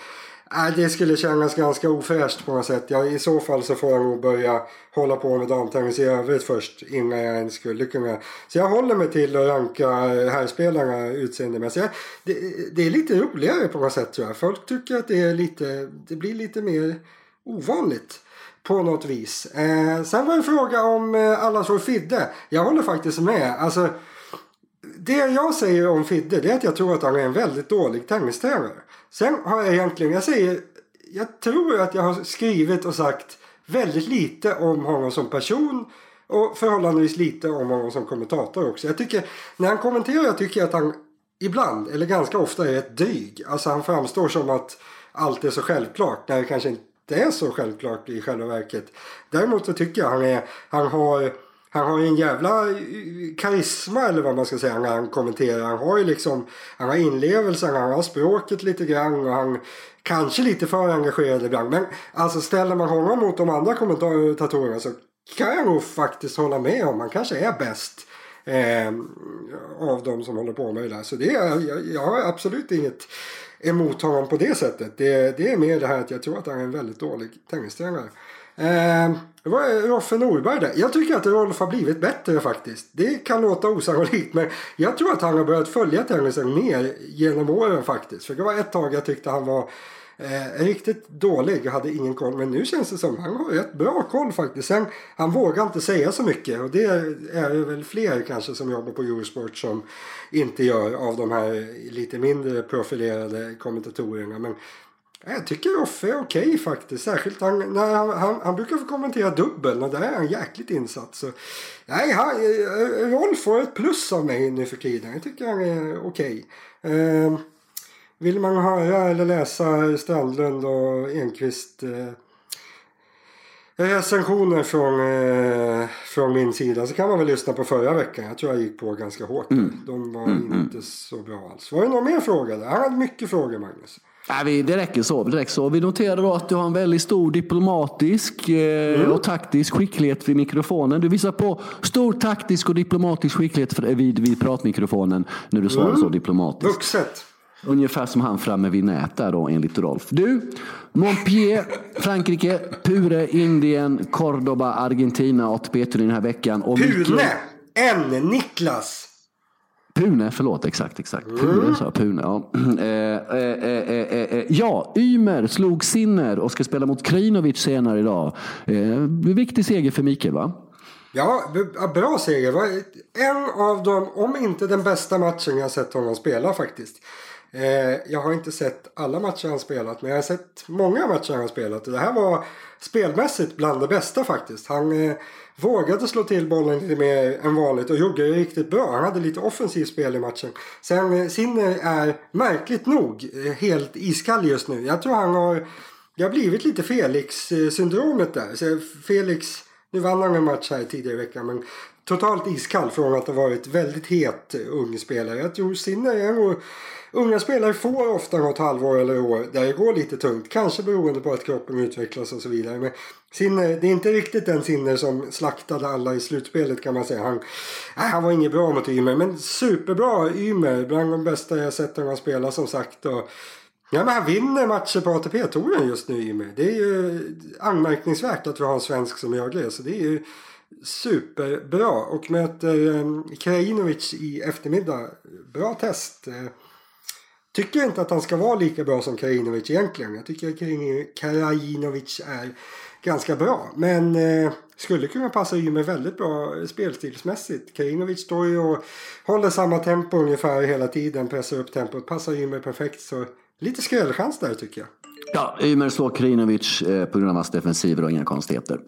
Nej, det skulle kännas ganska ofräscht på något sätt. Ja, I så fall så får jag nog börja hålla på med damtennis i övrigt först innan jag ens skulle kunna. Så jag håller mig till att ranka eh, herrspelarna utseendemässigt. Det, det är lite roligare på något sätt tror jag. Folk tycker att det, är lite, det blir lite mer ovanligt på något vis. Eh, sen var det en fråga om eh, alla så Fidde. Jag håller faktiskt med. Alltså, det jag säger om Fidde det är att jag tror att han är en väldigt dålig tennistränare. Sen har jag egentligen, jag säger, jag tror att jag har skrivit och sagt väldigt lite om honom som person och förhållandevis lite om honom som kommentator också. Jag tycker, när han kommenterar tycker jag att han ibland, eller ganska ofta, är ett dryg. Alltså han framstår som att allt är så självklart när det kanske inte är så självklart i själva verket. Däremot så tycker jag han, är, han har han har ju en jävla eh, karisma eller vad man ska säga när han kommenterar. Han har ju liksom, han har inlevelsen, han har språket lite grann och han kanske lite för engagerad ibland. Men alltså ställer man honom mot de andra kommentatorerna så kan jag nog faktiskt hålla med om. Han kanske är bäst eh, av de som håller på med det där. Så det är, jag, jag har absolut inget emot honom på det sättet. Det, det är mer det här att jag tror att han är en väldigt dålig tennistränare. Eh, det var Roffe Norberg där. Jag tycker att Rolf har blivit bättre faktiskt. Det kan låta osannolikt men jag tror att han har börjat följa tennisen mer genom åren faktiskt. För det var ett tag jag tyckte han var eh, riktigt dålig. och hade ingen koll. Men nu känns det som han har rätt bra koll faktiskt. Sen, han vågar inte säga så mycket. Och det är det väl fler kanske som jobbar på Eurosport som inte gör av de här lite mindre profilerade kommentatorerna. Men jag tycker Roffe är okej okay, faktiskt. Särskilt han, när han, han, han, brukar få kommentera dubbeln och där är han jäkligt insatt. Så, nej, han, Rolf får ett plus av mig nu för tiden. Jag tycker han är okej. Okay. Eh, vill man höra eller läsa Strandlund och Enqvist eh, recensioner från, eh, från min sida så kan man väl lyssna på förra veckan. Jag tror jag gick på ganska hårt. Mm. De var mm, mm. inte så bra alls. Var det någon mer fråga där? Han hade mycket frågor Magnus. Nej, det räcker så. Det räcker så. Vi noterar att du har en väldigt stor diplomatisk eh, mm. och taktisk skicklighet vid mikrofonen. Du visar på stor taktisk och diplomatisk skicklighet vid, vid pratmikrofonen när du svarar mm. så diplomatiskt. Vuxet. Ungefär som han framme vid nät där då enligt Rolf. Du, Montpellier, Frankrike, Pure, Indien, Cordoba, Argentina, ATP-turen den här veckan. Och Pune! En Niklas! Pune, förlåt, exakt, exakt. Pune, sa jag, Pune, ja. Eh, eh, eh, ja, Ymer slog Sinner och ska spela mot Krinovic senare idag. viktig seger för Mikael, va? Ja, bra seger. En av dem, om inte den bästa matchen jag sett honom spela faktiskt. Jag har inte sett alla matcher han spelat men jag har sett många matcher han spelat. Och det här var spelmässigt bland det bästa faktiskt. Han vågade slå till bollen lite mer än vanligt och gjorde det riktigt bra. Han hade lite offensivt spel i matchen. Sen eh, Sinner eh, är märkligt nog eh, helt iskall just nu. Jag tror han har, det har blivit lite Felix-syndromet där. Så Felix, nu vann han en match här tidigare i veckan men totalt iskall från att ha varit väldigt het ung spelare. Jag tror Sinner är nog Unga spelare får ofta något halvår eller år där det går lite tungt. Kanske beroende på att kroppen utvecklas och så vidare. Men Sinner, det är inte riktigt den Sinner som slaktade alla i slutspelet kan man säga. Han, nej, han var inget bra mot Ymer men superbra Ymer. Bland de bästa jag sett honom spela som sagt. Och, Ja, men han vinner matcher på ATP-touren just nu Ymer. Det är ju anmärkningsvärt att vi har en svensk som gör det. Så det är ju superbra. Och möter eh, Krajinovic i eftermiddag. Bra test. Eh, tycker inte att han ska vara lika bra som Krajinovic egentligen. Jag tycker att Krajinovic är ganska bra. Men eh, skulle kunna passa Ymer väldigt bra spelstilsmässigt. Krajinovic står ju och håller samma tempo ungefär hela tiden. Pressar upp tempot. Passar Ymer perfekt. Så lite skrällchans där tycker jag. Ja, Ymer slår Krinovic eh, på grund av hans defensiver och inga konstigheter.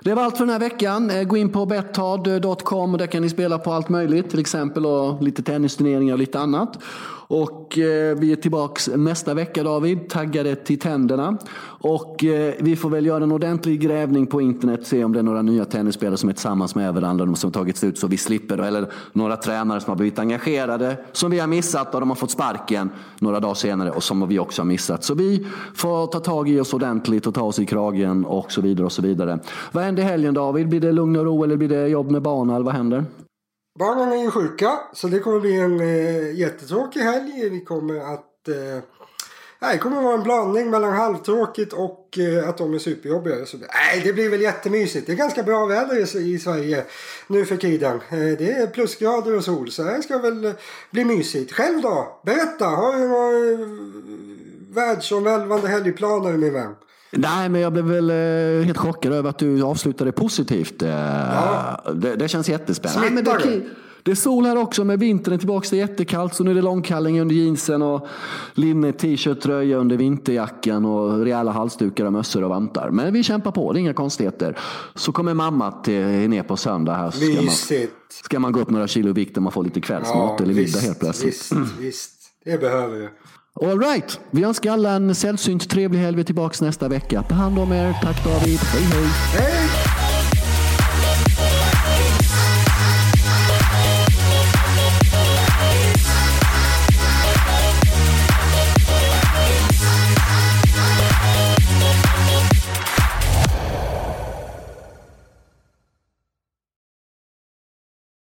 Det var allt för den här veckan. Eh, gå in på bettard.com och där kan ni spela på allt möjligt. Till exempel och lite tennisturneringar och lite annat. Och eh, vi är tillbaks nästa vecka David, taggade till tänderna. Och eh, vi får väl göra en ordentlig grävning på internet, se om det är några nya tennisspelare som är tillsammans med varandra, som tagits ut så vi slipper. Eller några tränare som har blivit engagerade, som vi har missat och de har fått sparken några dagar senare och som vi också har missat. Så vi får ta tag i oss ordentligt och ta oss i kragen och så vidare och så vidare. Vad händer i helgen David? Blir det lugn och ro eller blir det jobb med barnen? Eller vad händer? Barnen är ju sjuka så det kommer bli en eh, jättetråkig helg. Vi kommer att... Eh, nej, det kommer att vara en blandning mellan halvtråkigt och eh, att de är superjobbiga. Så, nej, det blir väl jättemysigt. Det är ganska bra väder i, i Sverige nu för tiden. Eh, det är plusgrader och sol så det ska väl eh, bli mysigt. Själv då? Berätta! Har du några eh, världsomvälvande helgplaner min vän? Nej, men jag blev väl eh, helt chockad över att du avslutade positivt. Eh, ja. Det, det, känns jättespännande. Nej, men det, det är sol här också med vintern tillbaka. Det är jättekallt så nu är det långkalling under jeansen och linne, t-shirt, tröja under vinterjackan och rejäla halsdukar och mössor och vantar. Men vi kämpar på, det är inga konstigheter. Så kommer mamma till, ner på söndag här. Ska, man, ska man gå upp några kilo i vikt och man får lite kvällsmat ja, eller middag helt plötsligt. Visst, visst. Det behöver du. Alright. Vi önskar alla en sällsynt trevlig helg. Vi är tillbaka nästa vecka. Ta hand om er. Tack David. Hej hej. Hej.